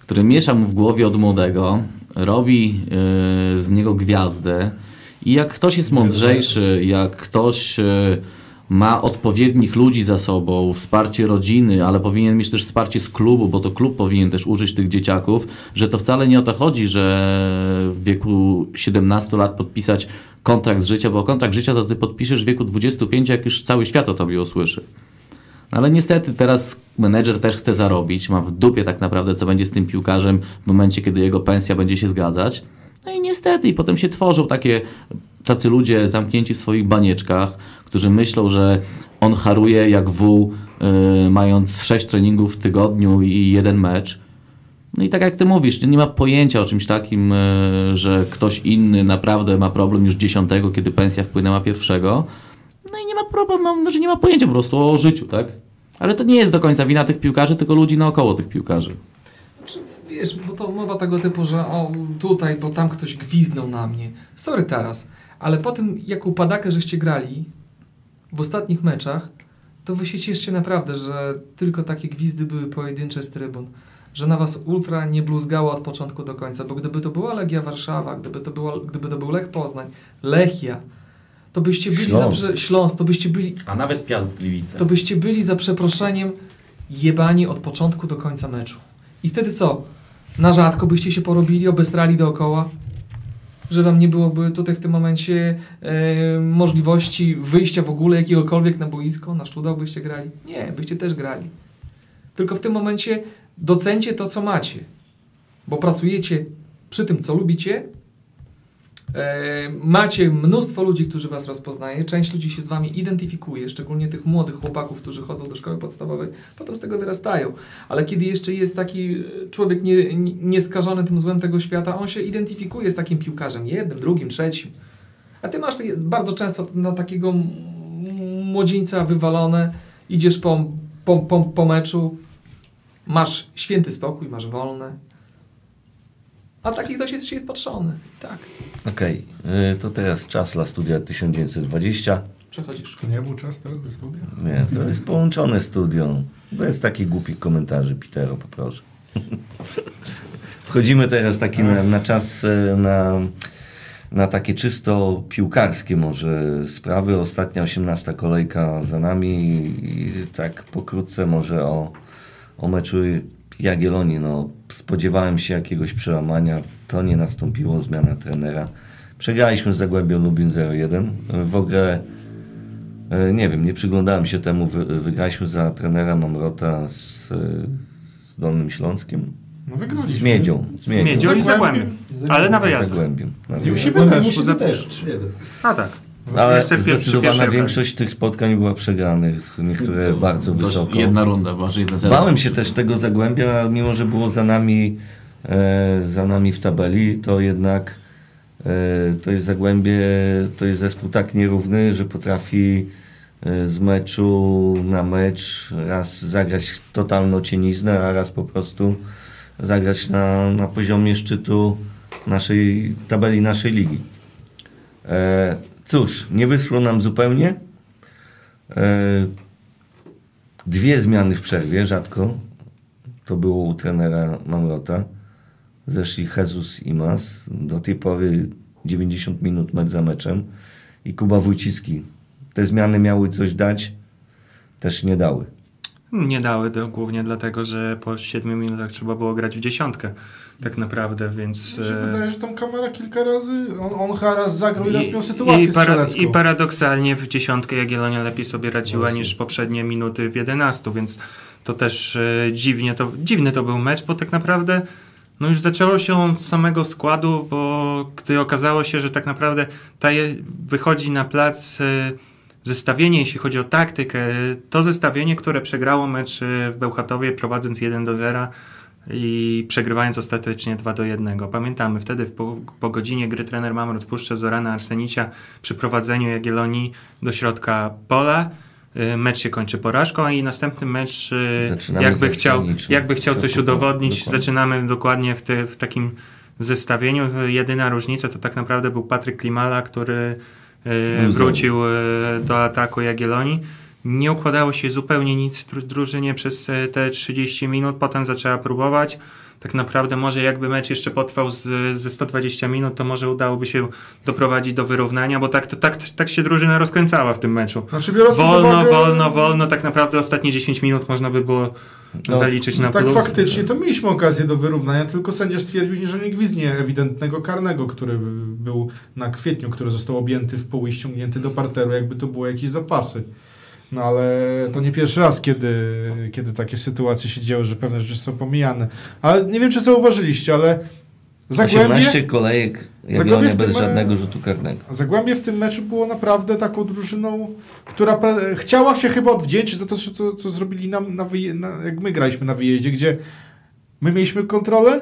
Który miesza mu w głowie od młodego, robi yy, z niego gwiazdę i jak ktoś jest mądrzejszy, jak ktoś yy, ma odpowiednich ludzi za sobą, wsparcie rodziny, ale powinien mieć też wsparcie z klubu, bo to klub powinien też użyć tych dzieciaków, że to wcale nie o to chodzi, że w wieku 17 lat podpisać kontrakt z życia, bo kontrakt życia to ty podpiszesz w wieku 25, jak już cały świat o tobie usłyszy. No Ale niestety teraz menedżer też chce zarobić, ma w dupie tak naprawdę, co będzie z tym piłkarzem w momencie, kiedy jego pensja będzie się zgadzać. No i niestety, i potem się tworzą takie, tacy ludzie zamknięci w swoich banieczkach, którzy myślą, że on haruje jak wół, yy, mając sześć treningów w tygodniu i jeden mecz. No i tak jak ty mówisz, nie ma pojęcia o czymś takim, yy, że ktoś inny naprawdę ma problem już dziesiątego, kiedy pensja wpłynęła pierwszego. No i nie ma problemu, no, że nie ma pojęcia po prostu o życiu, tak? Ale to nie jest do końca wina tych piłkarzy, tylko ludzi naokoło tych piłkarzy. Wiesz, bo to mowa tego typu, że o tutaj, bo tam ktoś gwiznął na mnie. Sorry teraz, ale po tym jak upadakę żeście grali w ostatnich meczach, to wy się cieszcie naprawdę, że tylko takie gwizdy były pojedyncze z trybun. Że na was ultra nie bluzgało od początku do końca, bo gdyby to była Legia Warszawa, gdyby to, było, gdyby to był Lech Poznań, Lechia, to byście byli Śląsk. za Śląsk, to byście byli A nawet Piast Gliwice. to byście byli za przeproszeniem jebani od początku do końca meczu. I wtedy co? Na rzadko byście się porobili, obesrali dookoła? Że wam nie byłoby tutaj w tym momencie e, możliwości wyjścia w ogóle jakiegokolwiek na boisko? Na szczudał byście grali? Nie, byście też grali. Tylko w tym momencie docencie to, co macie. Bo pracujecie przy tym, co lubicie, macie mnóstwo ludzi, którzy was rozpoznaje, część ludzi się z wami identyfikuje, szczególnie tych młodych chłopaków, którzy chodzą do szkoły podstawowej, potem z tego wyrastają. Ale kiedy jeszcze jest taki e, człowiek nie, nie- nieskażony tym złem tego świata, on się identyfikuje z takim piłkarzem, jednym, drugim, trzecim. A ty masz bardzo często na takiego młodzieńca wywalone, idziesz po, po, po, po meczu, masz święty spokój, masz wolne. A taki ktoś jest się wpatrzony. Tak. Okej, y, to teraz czas dla studia 1920. Przechodzisz. To nie był czas teraz do studia? Nie, to jest połączone studio. Bez takich głupich komentarzy, Pitero, poproszę. *laughs* Wchodzimy teraz taki na, na czas, e, na, na takie czysto piłkarskie może sprawy. Ostatnia 18 kolejka za nami i tak pokrótce może o, o meczu Jagiellonii. No, spodziewałem się jakiegoś przełamania. To nie nastąpiło, zmiana trenera. Przegraliśmy z Zagłębią Lubin 0-1. W ogóle E, Nie wiem, nie przyglądałem się temu. Wy, wygraliśmy za trenera Mamrota z, z Dolnym Śląskiem. No wygraliśmy. Z Miedzią. Z Miedzią i Zagłębiem. Ale na Z wyjazd. Zagłębiem. Na I u wyjazd. siebie też. Też, 3-1. A tak. Ale Jeszcze zdecydowana większość tych spotkań była przegranych. Niektóre bardzo To wysoko. Jedna runda, może jeden zero. Bałem się też tego Zagłębia, mimo że było za nami, e, za nami w tabeli, to jednak e, to jest Zagłębie, to jest zespół tak nierówny, że potrafi e, z meczu na mecz raz zagrać totalną cieniznę, a raz po prostu zagrać na, na poziomie szczytu naszej tabeli naszej ligi. E, cóż, nie wyszło nam zupełnie. E, Dwie zmiany w przerwie, rzadko. To było u trenera Mamrota. Zeszli Jesus i Mas. Do tej pory 90 minut mecz za meczem. I Kuba Wójcicki. Te zmiany miały coś dać, też nie dały. Nie dały głównie dlatego, że po 7 minutach trzeba było grać w dziesiątkę. Tak naprawdę, więc... Mi się e, wydaje, że tam kamera kilka razy, on, on chyba raz zagrał i raz miał I, sytuację i, para. I paradoksalnie w dziesiątkę Jagiellonia lepiej sobie radziła Właśnie. niż poprzednie minuty w 11, więc to też e, dziwnie to, dziwny to był mecz, bo tak naprawdę no już zaczęło się od samego składu, bo gdy okazało się, że tak naprawdę ta je, wychodzi na plac e, zestawienie, jeśli chodzi o taktykę, to zestawienie, które przegrało mecz e, w Bełchatowie prowadząc 1 do 0 i przegrywając ostatecznie 2 do 1. Pamiętamy, wtedy po, po godzinie gry trener Mamrot puszcza Zorana Arsenicia przy prowadzeniu Jagiellonii do środka pola. y, mecz się kończy porażką i następny mecz y, Zaczynamy jakby chciał, jakby chciał coś udowodnić, Dokładnie. zaczynamy dokładnie w, te, w takim zestawieniu. Jedyna różnica to tak naprawdę był Patryk Klimala, który y, wrócił do ataku Jagiellonii. Nie układało się zupełnie nic w dru- drużynie przez y, te 30 minut, potem zaczęła próbować. Tak naprawdę może jakby mecz jeszcze potrwał z, ze 120 minut, to może udałoby się doprowadzić do wyrównania, bo tak, to, tak, tak się drużyna rozkręcała w tym meczu. Znaczy Wolno, uwagę- wolno, wolno, tak naprawdę ostatnie 10 minut można by było No, zaliczyć na Tak plus. faktycznie, to mieliśmy okazję do wyrównania, tylko sędzia stwierdził, że nie gwizdnie ewidentnego karnego, który był na kwietniu, który został objęty w poły i ściągnięty do parteru, jakby to było jakieś zapasy. No ale to nie pierwszy raz, kiedy, kiedy takie sytuacje się dzieły, że pewne rzeczy są pomijane. Ale nie wiem, czy zauważyliście, ale 18 Zagłębie, kolejek Zagłębie Jagiellonia bez żadnego rzutu karnego. Zagłębie w tym meczu było naprawdę taką drużyną, która pra- chciała się chyba odwdzięczyć za to, co, co, co zrobili nam, na wyje- na, jak my graliśmy na wyjeździe, gdzie my mieliśmy kontrolę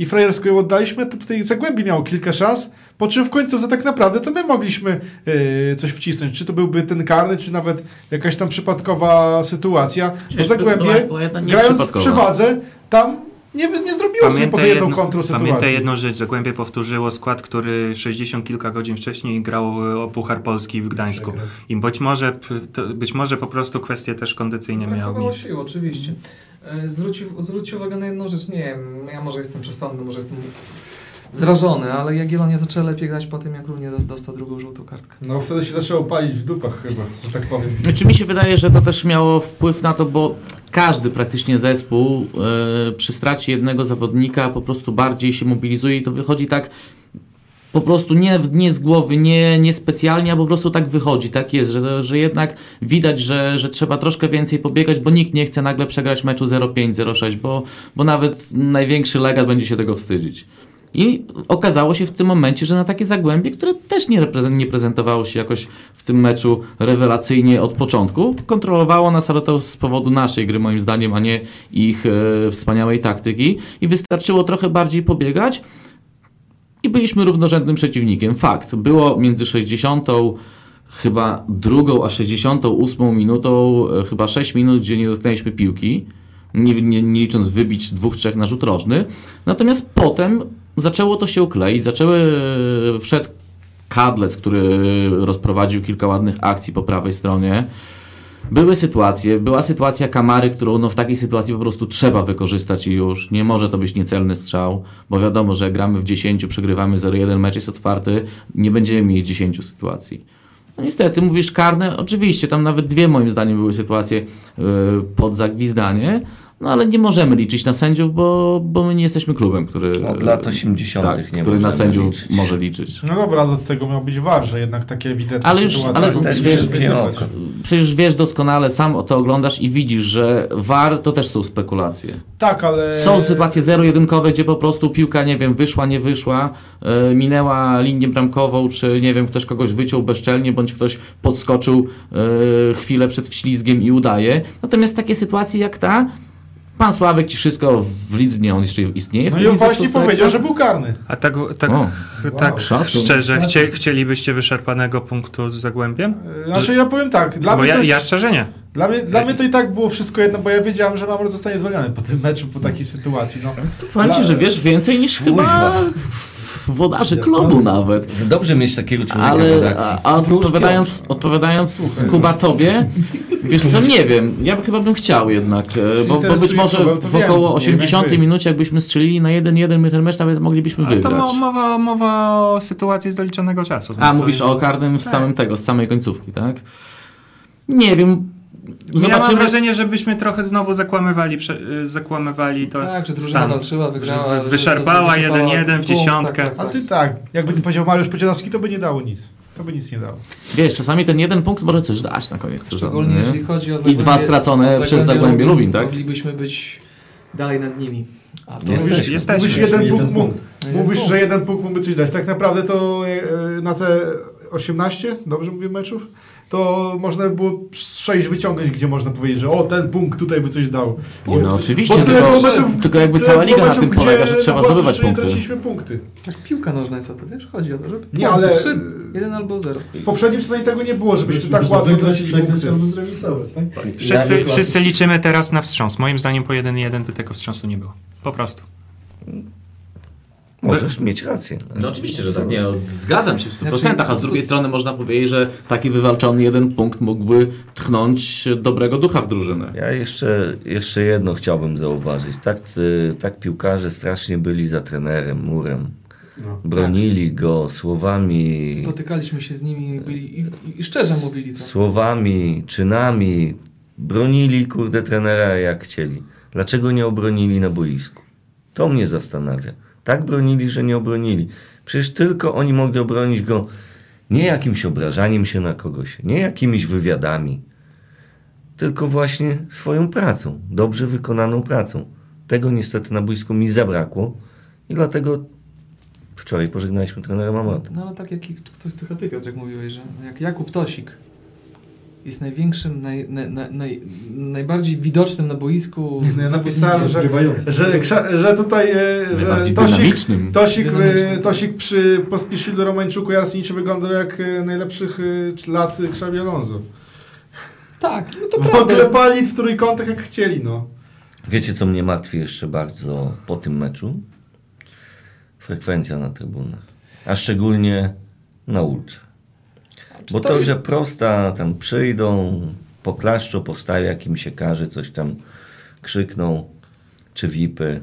i frajersko ją oddaliśmy, to tutaj Zagłębie miało kilka szans, po czym w końcu za tak naprawdę to my mogliśmy yy, coś wcisnąć. Czy to byłby ten karny, czy nawet jakaś tam przypadkowa sytuacja. Bo Zagłębie, grając w przewadze, tam nie, nie zrobiło sobie poza jedną kontrą sytuacji. pamiętaj jedną rzecz, Zagłębie powtórzyło skład, który 60 kilka godzin wcześniej grał e, o Puchar Polski w Gdańsku. I być może, być może po prostu kwestie też kondycyjne miały miejsce. sił, oczywiście. E, Zwróć, zwróć uwagę na jedną rzecz. Nie wiem, ja może jestem przesądny, może jestem zrażony, ale Jagiellonia zaczęła lepiej grać po tym, jak równie do- dostał drugą żółtą kartkę. No wtedy się zaczęło palić w dupach chyba, że tak powiem. Znaczy mi się wydaje, że to też miało wpływ na to, bo każdy praktycznie zespół e, przy stracie jednego zawodnika po prostu bardziej się mobilizuje i to wychodzi tak po prostu nie, nie z głowy, nie, nie specjalnie, a po prostu tak wychodzi, tak jest, że, że jednak widać, że, że trzeba troszkę więcej pobiegać, bo nikt nie chce nagle przegrać meczu 0-5, 0-6, bo, bo nawet największy legat będzie się tego wstydzić. I okazało się w tym momencie, że na takie zagłębie, które też nie, reprezent, nie prezentowało się jakoś w tym meczu rewelacyjnie od początku, kontrolowało nas, ale to z powodu naszej gry moim zdaniem, a nie ich e, wspaniałej taktyki i wystarczyło trochę bardziej pobiegać i byliśmy równorzędnym przeciwnikiem. Fakt, było między 60 chyba drugą a 68 minutą, e, chyba 6 minut, gdzie nie dotknęliśmy piłki, nie, nie, nie licząc wybić dwóch, trzech na rzut rożny. Natomiast potem zaczęło to się kleić, zaczęły, wszedł Kadlec, który rozprowadził kilka ładnych akcji po prawej stronie. Były sytuacje, była sytuacja Kamary, którą no w takiej sytuacji po prostu trzeba wykorzystać i już. Nie może to być niecelny strzał, bo wiadomo, że gramy w 10, przegrywamy 0-1, mecz jest otwarty, nie będziemy mieć 10 sytuacji. No niestety, mówisz karne, oczywiście, tam nawet dwie moim zdaniem były sytuacje yy, pod zagwizdanie, no ale nie możemy liczyć na sędziów, bo, bo my nie jesteśmy klubem, który, Od lat 80. tak, nie który na sędziów liczyć. może liczyć. No dobra, do tego miał być war, że jednak takie ewidentne Ale już- sytuacje ale też się wiesz. Przecież wiesz doskonale, sam to oglądasz i widzisz, że VAR to też są spekulacje. Tak, ale... Są sytuacje zero-jedynkowe, gdzie po prostu piłka, nie wiem, wyszła, nie wyszła, e, minęła linię bramkową, czy nie wiem, ktoś kogoś wyciął bezczelnie, bądź ktoś podskoczył e, chwilę przed wślizgiem i udaje. Natomiast takie sytuacje jak ta, pan Sławek ci wszystko w lidze, nie, on jeszcze istnieje. w No i on właśnie powiedział, Ekstra? że był karny. A tak, tak, O, tak szacun. szczerze, chcie, chcielibyście wyczerpanego punktu z Zagłębiem? Znaczy ja powiem tak, dla Bo mnie, ja, to, ja szczerze nie. dla, mnie, dla mnie to i tak było wszystko jedno, bo ja wiedziałem, że Mamor zostanie zwolniony po tym meczu, po takiej sytuacji. No. Powiem ci, że wiesz więcej niż chyba włodarze klubu nawet. Dobrze mieć takiego człowieka w Ale redakcji. a, a odpowiadając, odpowiadając Kuba tobie, wiesz co, nie wiem, ja by- chyba bym chciał jednak, e, bo, bo być może to w około nie wiem, 80 jak wy. minucie jakbyśmy strzelili na 1-1, my ten mecz nawet moglibyśmy Ale to wygrać. mo- mowa, mowa o sytuacji z doliczonego czasu. A, to- mówisz o karnym z Tak. samym tego, z samej końcówki, tak? Nie wiem, Ja mam zobaczymy. wrażenie, żebyśmy trochę znowu zakłamywali, prze, y, zakłamywali to. Tak, że drużyna stan. walczyła, wygrała. Wyszarpała wyszarpała 1-1 w punkt, dziesiątkę. Tak, A tak, tak. ty tak, jakby to powiedział Mariusz Podzianowski, to by nie dało nic. To by nic nie dało. Wiesz, czasami ten jeden punkt może coś dać na koniec sezonu. Szczególnie nie? jeżeli chodzi o I dwa stracone przez Zagłębie Lubin, tak? Moglibyśmy być dalej nad nimi. A to Jesteśmy. Mówisz, Jesteśmy. mówisz jeden Jeden punkt mógł. punkt. Mówisz, że jeden punkt mógłby coś dać. Tak naprawdę to e, na te 18, dobrze mówię, meczów, to można by było 6 wyciągnąć, gdzie można powiedzieć, że o, ten punkt tutaj by coś dał. Nie, no oczywiście, Bo tylko, było meczów- tylko jakby cała liga na tym polega, że trzeba zdobywać punkty. Traciliśmy punkty. Tak, piłka nożna jest o to, wiesz? Chodzi o to, żeby Nie, ale- trzy, jeden albo zero. W poprzednim sezonie tego nie było, żebyśmy Byśmy tak łatwo tracili punkty. albo zremisować, tak? Wszyscy, Ja- wszyscy liczymy teraz na wstrząs. Moim zdaniem po 1-1 by tego wstrząsu nie było. Po prostu. Możesz mieć rację. No oczywiście, że tak. Nie, no, zgadzam się w 100%, Znaczy- a z drugiej strony można powiedzieć, że taki wywalczony jeden punkt mógłby tchnąć dobrego ducha w drużynę. Ja jeszcze, jeszcze jedno chciałbym zauważyć. Tak, y, tak piłkarze strasznie byli za trenerem, murem. No. Bronili go słowami, Spotykaliśmy się z nimi i, byli, i, i szczerze mówili to. słowami, czynami. Bronili, kurde, trenera jak chcieli. Dlaczego nie obronili na boisku? To mnie zastanawia. Tak bronili, że nie obronili. Przecież tylko oni mogli obronić go nie jakimś obrażaniem się na kogoś, nie jakimiś wywiadami, tylko właśnie swoją pracą, dobrze wykonaną pracą. Tego niestety na boisku mi zabrakło i dlatego wczoraj pożegnaliśmy trenera Mamrota. No ale tak jak ktoś tylko ty Piotrek mówiłeś, że jak Jakub Tosik jest największym, naj, naj, naj, naj, najbardziej widocznym na boisku No ja napisałem, że, że, że tutaj e, że Tosik. Tosik, e. Tosik przy Pospieszylu, Romańczuku i Arseniczu wyglądał jak e, najlepszych lat Xabi Alonso. Tak, no to prawda. jest. klepali w trójkątach jak chcieli, no. Wiecie, co mnie martwi jeszcze bardzo po tym meczu? Frekwencja na trybunach. A szczególnie na ultrze. Bo to to, jest- że prosta tam przyjdą, poklaszczą, powstaje jakim się każe, coś tam krzykną, czy wipy,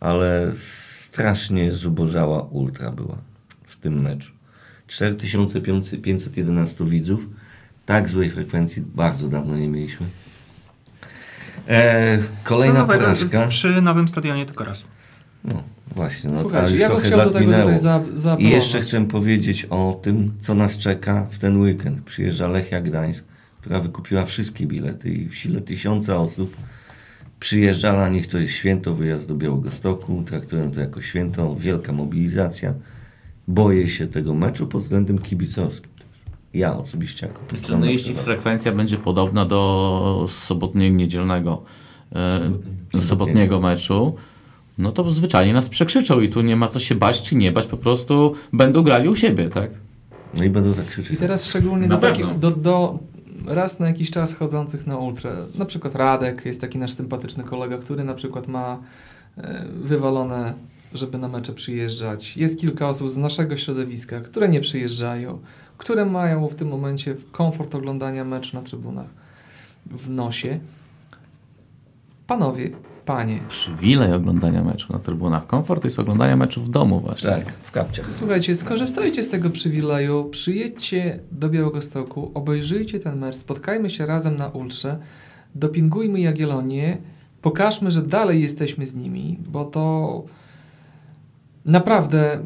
ale strasznie zubożała ultra była w tym meczu. 4511 widzów, tak złej frekwencji bardzo dawno nie mieliśmy. E, kolejna nowego- porażka. Przy nowym stadionie tylko raz. No właśnie, no Słuchajcie, ja bym chciał do tego minęło. tutaj za, I jeszcze chcę powiedzieć o tym, co nas czeka w ten weekend. Przyjeżdża Lechia Gdańsk, która wykupiła wszystkie bilety i w sile tysiąca osób przyjeżdża na nich. To jest święto, wyjazd do Białegostoku. Traktują to jako święto, wielka mobilizacja. Boję się tego meczu pod względem kibicowskim. Ja osobiście jako No strona jeśli frekwencja będzie podobna do sobotniego, niedzielnego, e, Sobotniego. sobotniego meczu, no to zwyczajnie nas przekrzyczą i tu nie ma co się bać czy nie bać, po prostu będą grali u siebie, tak? No i będą tak I krzyczeć. teraz szczególnie Na do, takich, pewno. do, do raz na jakiś czas chodzących na ultrę. Na przykład Radek jest taki nasz sympatyczny kolega, który na przykład ma e, wywalone, żeby na mecze przyjeżdżać. Jest kilka osób z naszego środowiska, które nie przyjeżdżają, które mają w tym momencie komfort oglądania meczu na trybunach w nosie. Panowie, panie, Przywilej oglądania meczu na trybunach. Komfort jest oglądania meczu w domu właśnie. Tak, w kapciach. Słuchajcie, skorzystajcie z tego przywileju, przyjedźcie do Białegostoku, obejrzyjcie ten mecz, spotkajmy się razem na ultrze, dopingujmy Jagiellonię, pokażmy, że dalej jesteśmy z nimi, bo to naprawdę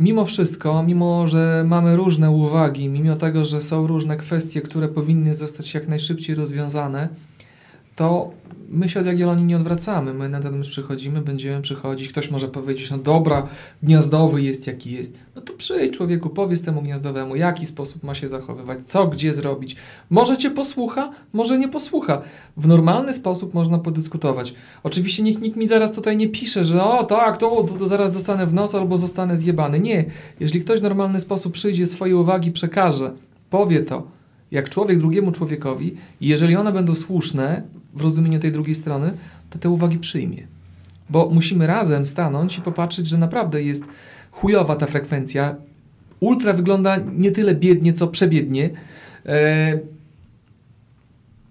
mimo wszystko, mimo że mamy różne uwagi, mimo tego, że są różne kwestie, które powinny zostać jak najszybciej rozwiązane, to my się od Jagiellonii nie odwracamy. My na ten mecz przychodzimy, będziemy przychodzić. Ktoś może powiedzieć, no dobra, gniazdowy jest jaki jest. No to przyjdź człowieku, powiedz temu gniazdowemu, jaki sposób ma się zachowywać, co, gdzie zrobić. Może cię posłucha, może nie posłucha. W normalny sposób można podyskutować. Oczywiście niech nikt mi zaraz tutaj nie pisze, że o tak, to, to, to zaraz dostanę w nos albo zostanę zjebany. Nie. Jeżeli ktoś w normalny sposób przyjdzie, swoje uwagi przekaże, powie to, jak człowiek drugiemu człowiekowi i jeżeli one będą słuszne w rozumieniu tej drugiej strony, to te uwagi przyjmie. Bo musimy razem stanąć i popatrzeć, że naprawdę jest chujowa ta frekwencja. Ultra wygląda nie tyle biednie, co przebiednie. E,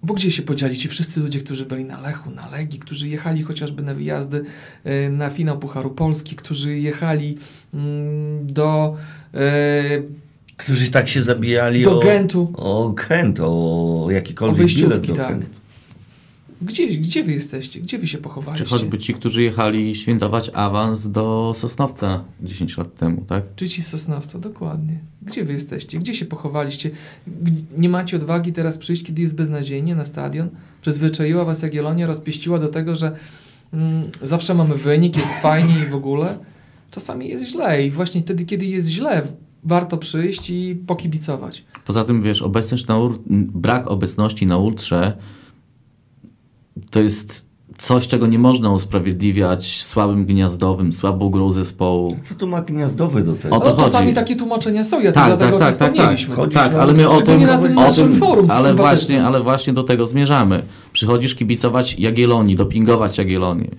bo gdzie się podzieli ci wszyscy ludzie, którzy byli na Lechu, na Legii, którzy jechali chociażby na wyjazdy e, na finał Pucharu Polski, którzy jechali mm, do, e, Którzy tak się zabijali do o, Gentu. o Kent, o O jakikolwiek wyjściówki, bilet do tak. Kent. Gdzie, gdzie wy jesteście? Gdzie wy się pochowaliście? Czy choćby ci, którzy jechali świętować awans do Sosnowca 10 lat temu, tak? Czy ci Sosnowca, dokładnie. Gdzie wy jesteście? Gdzie się pochowaliście? Nie macie odwagi teraz przyjść, kiedy jest beznadziejnie na stadion? Przyzwyczaiła was Jagiellonia, rozpieściła do tego, że mm, zawsze mamy wynik, jest fajnie i w ogóle. Czasami jest źle i właśnie wtedy, kiedy jest źle, warto przyjść i pokibicować. Poza tym, wiesz, obecność na ur- brak obecności na ultrze to jest coś, czego nie można usprawiedliwiać słabym gniazdowym, słabą grą zespołu. Co tu ma gniazdowy do tego? O to Ale czasami chodzi. takie tłumaczenia są, jacy Tak, dlatego tak, tak, tak, tak, wspomnieliśmy. Chodzi- tak, o ale my o tym, na tym o naszym tym forum ale właśnie, ale właśnie do tego zmierzamy. Przychodzisz kibicować Jagiellonii, dopingować Jagiellonię.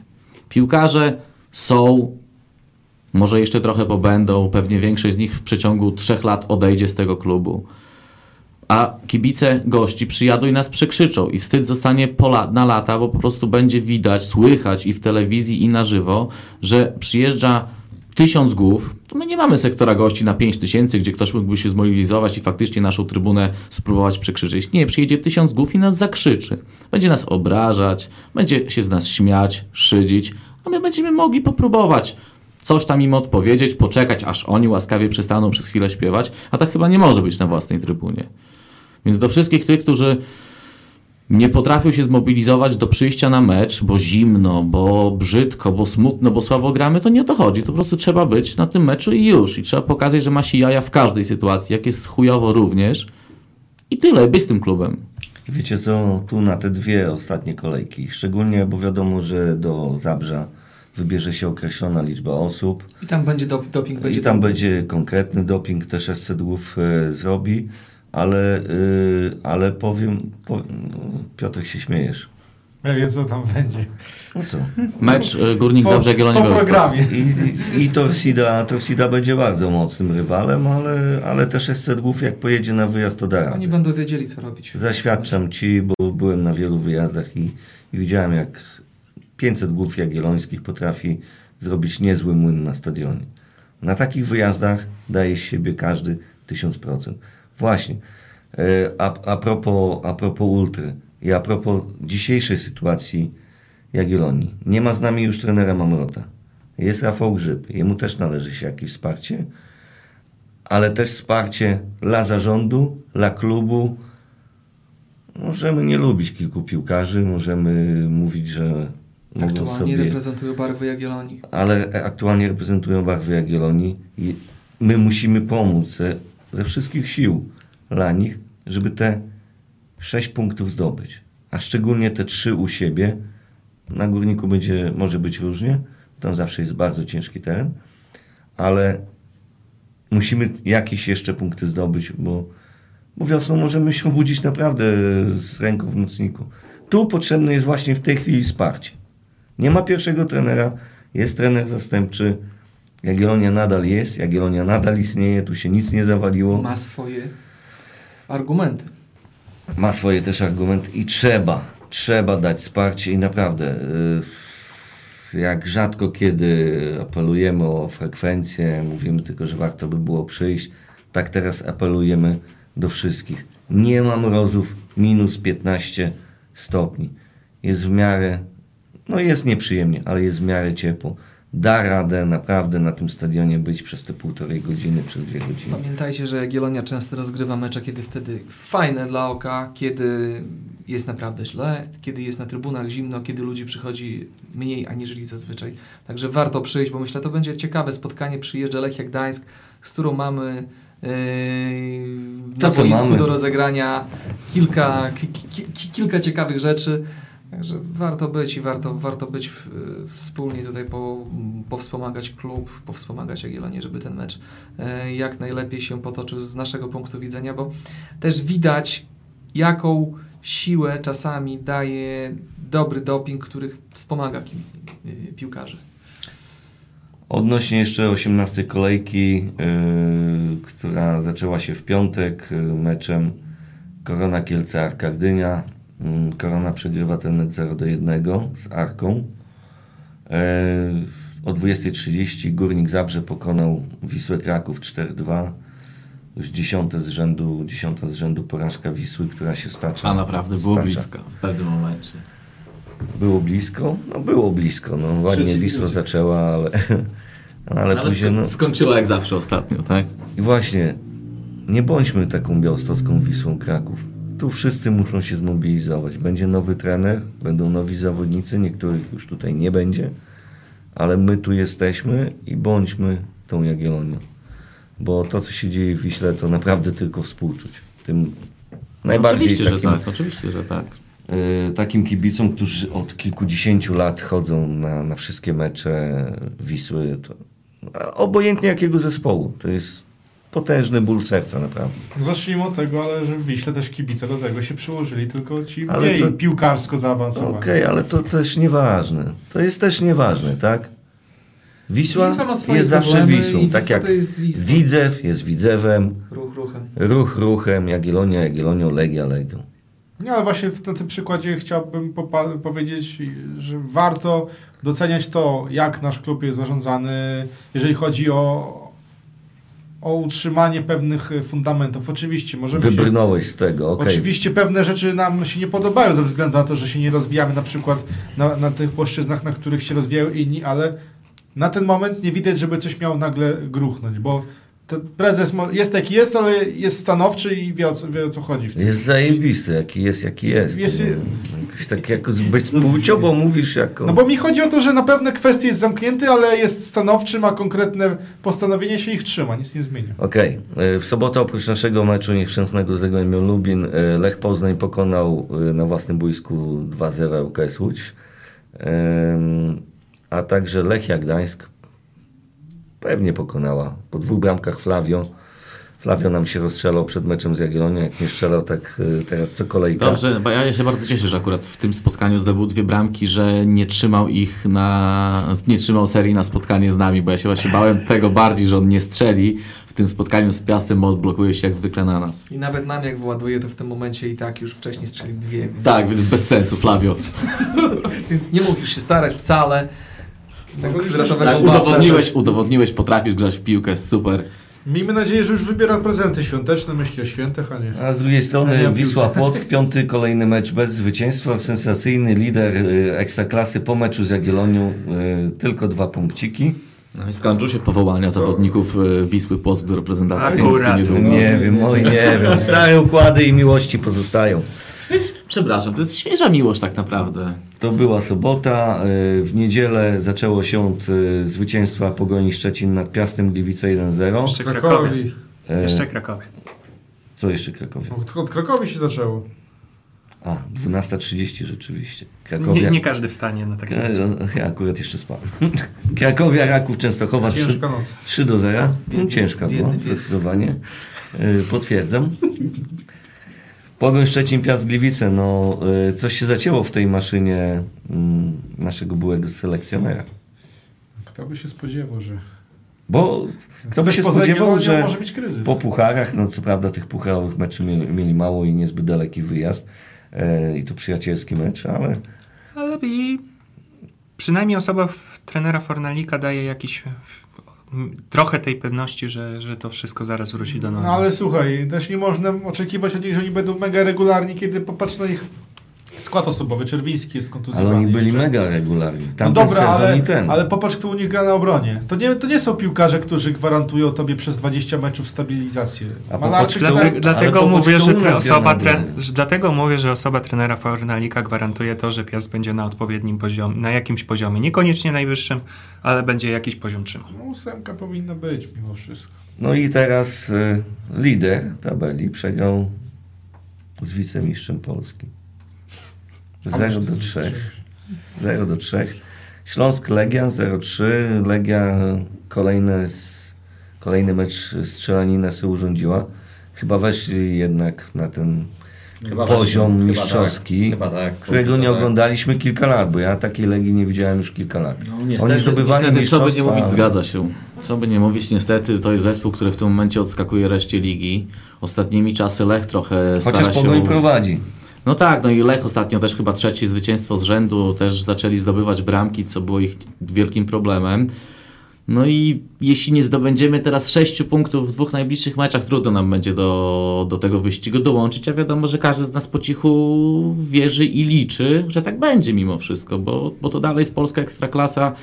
Piłkarze są, może jeszcze trochę pobędą, pewnie większość z nich w przeciągu trzech lat odejdzie z tego klubu. A kibice gości przyjadą i nas przekrzyczą i wstyd zostanie po la- na lata, bo po prostu będzie widać, słychać i w telewizji i na żywo, że przyjeżdża tysiąc głów, to my nie mamy sektora gości na pięć tysięcy, gdzie ktoś mógłby się zmobilizować i faktycznie naszą trybunę spróbować przekrzyczeć. Nie, przyjedzie tysiąc głów i nas zakrzyczy. Będzie nas obrażać, będzie się z nas śmiać, szydzić, a my będziemy mogli popróbować coś tam im odpowiedzieć, poczekać, aż oni łaskawie przestaną przez chwilę śpiewać, a tak chyba nie może być na własnej trybunie. Więc do wszystkich tych, którzy nie potrafią się zmobilizować do przyjścia na mecz, bo zimno, bo brzydko, bo smutno, bo słabo gramy, to nie o to chodzi. To po prostu trzeba być na tym meczu i już. I trzeba pokazać, że ma się jaja w każdej sytuacji, jak jest chujowo również. I tyle, być tym klubem. Wiecie co, tu na te dwie ostatnie kolejki, szczególnie, bo wiadomo, że do Zabrza wybierze się określona liczba osób I tam będzie dop- doping, będzie i tam doping. będzie konkretny doping, też SCD-ów e, zrobi, ale, y, ale powiem, po, no, Piotr się śmiejesz. Ja wiem, co tam będzie. No co? Mecz y, Górnik Po, Zabrze Jagiellonia po programie. I, i Torsida, Torsida będzie bardzo mocnym rywalem, ale, ale też SCD-ów jak pojedzie na wyjazd, to da radę. Oni będą wiedzieli, co robić. Zaświadczam Ci, bo byłem na wielu wyjazdach i, i widziałem, jak 500 głów jagiellońskich potrafi zrobić niezły młyn na stadionie. Na takich wyjazdach daje z siebie każdy 1000%. Właśnie, e, a, a, propos, a propos ultry i a propos dzisiejszej sytuacji Jagiellonii. Nie ma z nami już trenera Mamrota. Jest Rafał Grzyb. Jemu też należy się jakieś wsparcie, ale też wsparcie dla zarządu, dla klubu, Możemy nie lubić kilku piłkarzy, możemy mówić, że Aktualnie sobie... reprezentują barwy Jagiellonii. ale aktualnie reprezentują barwy Jagiellonii i my musimy pomóc ze, wszystkich sił dla nich, żeby te sześć punktów zdobyć. A szczególnie te trzy u siebie. Na górniku będzie, może być różnie, tam zawsze jest bardzo ciężki teren, ale musimy jakieś jeszcze punkty zdobyć, bo, bo wiosną możemy się obudzić naprawdę z ręką w nocniku. Tu potrzebne jest właśnie w tej chwili wsparcie. Nie ma pierwszego trenera, jest trener zastępczy. Jagiellonia nadal jest, Jagiellonia nadal istnieje, tu się nic nie zawaliło. Ma swoje argumenty. Ma swoje też argumenty i trzeba, trzeba dać wsparcie i naprawdę y, jak rzadko kiedy apelujemy o frekwencję, mówimy tylko, że warto by było przyjść, tak teraz apelujemy do wszystkich. Nie ma mrozów minus 15 stopni. Jest w miarę, no jest nieprzyjemnie, ale jest w miarę ciepło. Da radę naprawdę na tym stadionie być przez te półtorej godziny, przez dwie godziny. Pamiętajcie, że Jagiellonia często rozgrywa mecze, kiedy wtedy fajne dla oka, kiedy jest naprawdę źle, kiedy jest na trybunach zimno, kiedy ludzi przychodzi mniej aniżeli zazwyczaj. Także warto przyjść, bo myślę, to będzie ciekawe spotkanie. Przyjeżdża Lechia Gdańsk, z którą mamy yy, na boisku do rozegrania kilka, ki, ki, ki, kilka ciekawych rzeczy. Także warto być i warto, warto być wspólnie tutaj po, powspomagać klub, powspomagać Jagiellonię, żeby ten mecz e, jak najlepiej się potoczył z naszego punktu widzenia, bo też widać jaką siłę czasami daje dobry doping, który wspomaga ki- y, piłkarzy. Odnośnie jeszcze 18 kolejki, yy, która zaczęła się w piątek meczem Korona Kielce Arka Gdynia. Yy, Korona przegrywa ten mecz 0 do 1 z Arką. Yy, o 20.30 Górnik Zabrze pokonał Wisłę Kraków 4-2. Już dziesiąte z rzędu, dziesiąta z rzędu porażka Wisły, która się stacza. A naprawdę było stacza. blisko w pewnym momencie. Było blisko? No było blisko. No, ładnie Wisła zaczęła, ale, *laughs* ale, Ale później... sko- No, skończyła jak zawsze ostatnio, tak? I właśnie, nie bądźmy taką białostocką Wisłą Kraków. Tu wszyscy muszą się zmobilizować. Będzie nowy trener, będą nowi zawodnicy, niektórych już tutaj nie będzie, ale my tu jesteśmy i bądźmy tą Jagiellonią. bo to, co się dzieje w Wiśle, to naprawdę tylko współczuć. Tym najbardziej oczywiście, takim, że tak, oczywiście, że tak. y, takim kibicom, którzy od kilkudziesięciu lat chodzą na, na wszystkie mecze Wisły. To, obojętnie jakiego zespołu. To jest potężny ból serca, naprawdę. Zacznijmy od tego, ale że w Wiśle też kibice do tego się przyłożyli, tylko ci Ale mniej to- piłkarsko Okej, zaawansowani. ale to też nieważne. To jest też nieważne, tak? Wisła, Wisła ma swoje jest zawsze Wisłą. Tak jak jest Wisła. Widzew jest Widzewem, Ruch ruchem. Ruch Ruchem, Jagiellonia Jagiellonią, Legia Legią. Nie, ale właśnie w- tym przykładzie chciałbym powiedzieć, że warto doceniać to, jak nasz klub jest zarządzany, jeżeli chodzi o, o utrzymanie pewnych e, fundamentów. Oczywiście możemy się, Wybrnąłeś z tego, okej. Oczywiście pewne rzeczy nam się nie podobają ze względu na to, że się nie rozwijamy na przykład na, na tych płaszczyznach, na których się rozwijają inni, ale na ten moment nie widać, żeby coś miało nagle gruchnąć, bo prezes jest jaki jest, ale jest stanowczy i wie o co, wie o co chodzi w tym. Jest zajebisty, jaki jest, jaki jest. Jest- No, tak jako bezpłciowo mówisz jako... No bo mi chodzi o to, że na pewne kwestie jest zamknięty, ale jest stanowczy, ma konkretne postanowienie, się ich trzyma, nic nie zmienia. Okej. E, W sobotę oprócz naszego meczu nieszczęsnego z Zagłębią Lubin e, Lech Poznań pokonał e, na własnym boisku 2-0 UKS Łódź. A także Lechia Gdańsk pewnie pokonała. Po dwóch bramkach Flavio. Flavio nam się rozstrzelał przed meczem z Jagiellonią. Jak nie strzelał, tak e, teraz co kolejka. Dobrze, bo ja się bardzo cieszę, że akurat w tym spotkaniu zdobył dwie bramki, że nie trzymał ich na. nie trzymał serii na spotkanie z nami, bo ja się właśnie bałem tego bardziej, że on nie strzeli w tym spotkaniu z Piastem, bo odblokuje się jak zwykle na nas. I nawet nam jak wyładuje, to w tym momencie i tak już wcześniej strzelił dwie. Więc, Tak, więc bez sensu, Flavio. *laughs* więc nie musisz się starać wcale. Tak, kwadratowego Tak, basa, udowodniłeś, udowodniłeś, potrafisz grać w piłkę, super. Miejmy nadzieję, że już wybiera prezenty świąteczne, myśli o świętach, a nie. A z drugiej Ja strony nie mam Wisła. Płock, piąty kolejny mecz bez zwycięstwa, sensacyjny lider y, Ekstraklasy po meczu z Jagiellonią, y, tylko dwa punkciki. No i skończył się powołania zawodników e, Wisły Płock do reprezentacji Akurat. Niedługo. Nie wiem, oj nie wiem, stare układy i miłości pozostają. Przepraszam, to jest świeża miłość tak naprawdę. To była sobota, y, w niedzielę zaczęło się od y, zwycięstwa Pogoni Szczecin nad Piastem Gliwice 1-0. Jeszcze Krakowie. Krakowi. E, Jeszcze Krakowie. Co jeszcze Krakowie? Od, od Krakowi się zaczęło. A, 12.30 rzeczywiście. Nie, Krakowia... nie każdy wstanie na takie E, no, Ja akurat jeszcze spałem. *laughs* Krakowia, Raków, Częstochowa 3, Ciężka noc. 3 do 0. No, Biedny- ciężka była, zdecydowanie. Y, Potwierdzam. Pogoń Szczecin, Piast Gliwice. No, y, coś się zacięło w tej maszynie mm, naszego byłego selekcjonera. Kto by się spodziewał, że... Bo kto by się spodziewał, że może być kryzys. po pucharach, no co prawda tych pucharowych meczy mieli, mieli mało i niezbyt daleki wyjazd e, i to przyjacielski mecz, ale Ale i przynajmniej osoba w, trenera Fornalika daje jakiś trochę tej pewności, że, że to wszystko zaraz wróci do normy. No ale słuchaj, też nie można oczekiwać od nich, że oni będą mega regularni, kiedy popatrz na ich skład osobowy. Czerwiński jest ale kontuzjowany. oni byli jeszcze. mega regularni. No Tamten dobra, sezon ale, i ten. ale popatrz, kto u nich gra na obronie. To nie, to nie są piłkarze, którzy gwarantują tobie przez 20 meczów stabilizację. A Malarczyk popatrz, Dlatego, ale dlatego mówię, że, tre, osoba tre, dlatego mówię, że osoba trenera Fornalika gwarantuje to, że Piast będzie na odpowiednim poziomie, na jakimś poziomie, niekoniecznie najwyższym, ale będzie jakiś poziom trzymał. No, ósemka powinna być mimo wszystko. No i teraz y, lider tabeli przegrał z wicemistrzem Polski. 0 do 3. 0 do 3. Śląsk Legia 0-3. Legia kolejne, kolejny mecz strzelaninę sobie urządziła. Chyba weszli jednak na ten Chyba poziom weszli, mistrzowski, chyba tak, chyba tak. którego nie tak. oglądaliśmy kilka lat, bo ja takiej Legii nie widziałem już kilka lat. No, niestety, Oni zdobywali niestety co by nie mistrzostwa, mówić, zgadza się. Co by nie mówić, niestety to jest zespół, który w tym momencie odskakuje reszcie ligi. Ostatnimi czasy Lech trochę stara Chociaż się... Pogoń prowadzi. No tak, no i Lech ostatnio też chyba trzecie zwycięstwo z rzędu, też zaczęli zdobywać bramki, co było ich wielkim problemem. No i jeśli nie zdobędziemy teraz sześciu punktów w dwóch najbliższych meczach, trudno nam będzie do, do tego wyścigu dołączyć, a wiadomo, że każdy z nas po cichu wierzy i liczy, że tak będzie mimo wszystko, bo, bo to dalej jest polska ekstraklasa.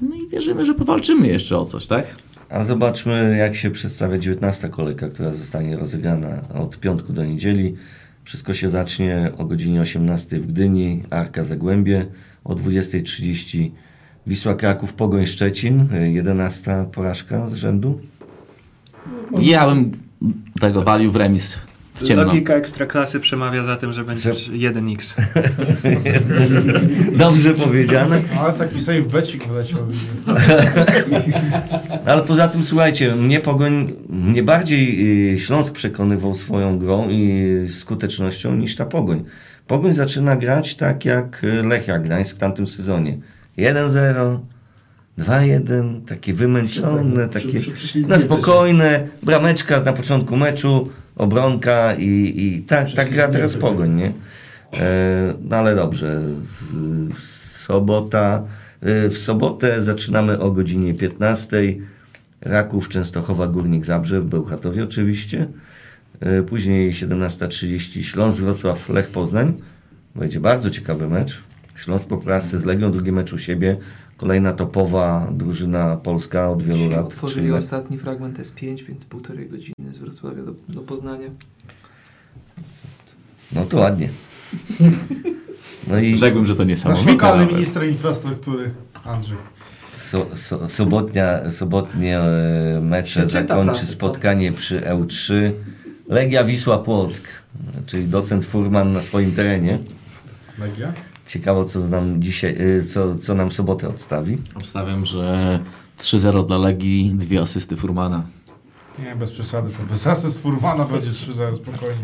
No i wierzymy, że powalczymy jeszcze o coś, tak? A zobaczmy, jak się przedstawia 19 kolejka, która zostanie rozegrana od piątku do niedzieli. Wszystko się zacznie o godzinie 18 w Gdyni, Arka Zagłębie, o 20.30 Wisła Kraków, Pogoń Szczecin, y, 11 porażka z rzędu. Ja bym tego walił w remis w ciemno. Logika ekstraklasy przemawia za tym, że będzie Że- 1x. *laughs* Dobrze powiedziane. Ale taki save becik wleciał. *laughs* Ale poza tym, słuchajcie, mnie Pogoń, mnie bardziej y, Śląsk przekonywał swoją grą i skutecznością niż ta Pogoń. Pogoń zaczyna grać tak jak y, Lechia Gdańsk w tamtym sezonie. 1-0, 2-1, takie wymęczone, takie na spokojne, brameczka na początku meczu, obronka i, i tak, tak gra teraz Pogoń, nie? E, no ale dobrze. Sobota. e, W sobotę zaczynamy o godzinie 15. Raków, Częstochowa, Górnik Zabrze w Bełchatowie oczywiście. E, Później 17.30 Śląsk, Wrocław, Lech Poznań. Będzie bardzo ciekawy mecz. Śląsk po porażce z Legią, drugi mecz u siebie. Kolejna topowa drużyna polska od wielu Dzisiaj lat. Otworzyli czyli- ostatni fragment S5, więc półtorej godziny z Wrocławia do, do Poznania. No to ładnie. No i Rzekłbym, że to Nasz niesamowite. lokalny nawet. minister infrastruktury, Andrzej. So, so, sobotnia, sobotnie e, mecze Przeczyta zakończy prasę, spotkanie przy E3. Legia Wisła Płock, czyli docent Furman na swoim terenie. Legia? Ciekawo, co nam dzisiaj, e, co, co nam w sobotę odstawi. Obstawiam, że 3-0 dla Legii, dwie asysty Furmana. Nie, bez przesady. To bez asyst Furmana będzie 3-0 spokojnie.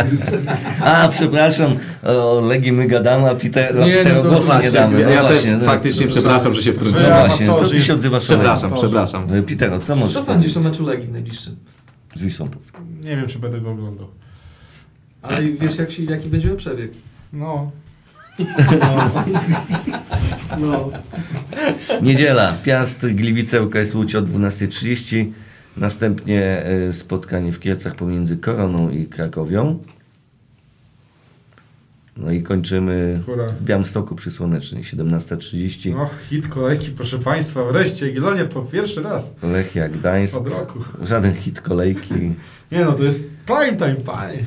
*laughs* A, przepraszam, o Legii my gadamy, a Peter, Nie, Peter no głosu nie damy. ja, No ja właśnie, też no, faktycznie no, przepraszam, że się No wtrąciłem. Ja właśnie, co ty się odzywasz o Przepraszam, to- przepraszam. Legii? Peter, co możesz Co sądzisz o meczu Legii w najbliższym? Z Wisłą. Nie wiem, czy będę go oglądał. Ale wiesz, jak się, jaki będzie przebieg? No. No, Niedziela, Piast, Gliwice, UKS Łódź o 12.30. Następnie e, spotkanie w Kielcach pomiędzy Koroną i Krakowią. No i kończymy w Białymstoku przy Słonecznej, 17.30. No, hit kolejki, proszę Państwa. Wreszcie Gilonie po pierwszy raz Lechia Gdańsk. od roku. Żaden hit kolejki. Nie no, to jest prime time, panie.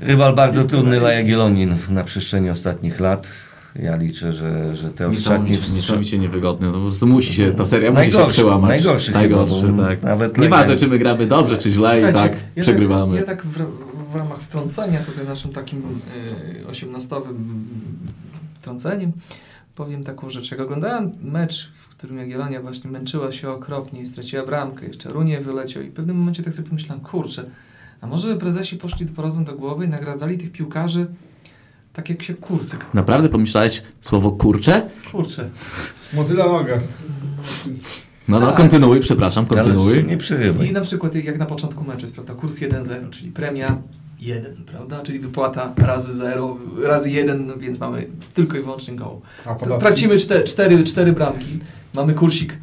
Rywal bardzo trudny dla Jagiellonin na przestrzeni ostatnich lat. Ja liczę, że, że te ostatnie... Niesamowicie, niewygodnie. To po prostu musi się, ta seria musi się przełamać. najgorszy chyba, najgorszy bo tak. nawet Nieważne, czy my gramy dobrze, czy źle i Słuchajcie, tak ja przegrywamy. Tak, ja tak w, w ramach wtrącenia, tutaj naszym takim y, osiemnastowym wtrąceniem, powiem taką rzecz. Jak oglądałem mecz, w którym Jagiellonia właśnie męczyła się okropnie i straciła bramkę, jeszcze Runie wyleciał i w pewnym momencie tak sobie pomyślałem, kurczę, a może prezesi poszli po rozum do głowy i nagradzali tych piłkarzy tak jak się kurcyk. Naprawdę pomyślałeś słowo kurcze? Kurczę. Motyla noga. No, no, Tak. kontynuuj, przepraszam, Ale kontynuuj. nie przerywaj. I na przykład jak na początku meczu jest prawda, kurs 1-0, czyli premia 1, prawda? Czyli wypłata razy 0, razy 1, no więc mamy tylko i wyłącznie goł. Tracimy 4, 4, 4 bramki, mamy kursik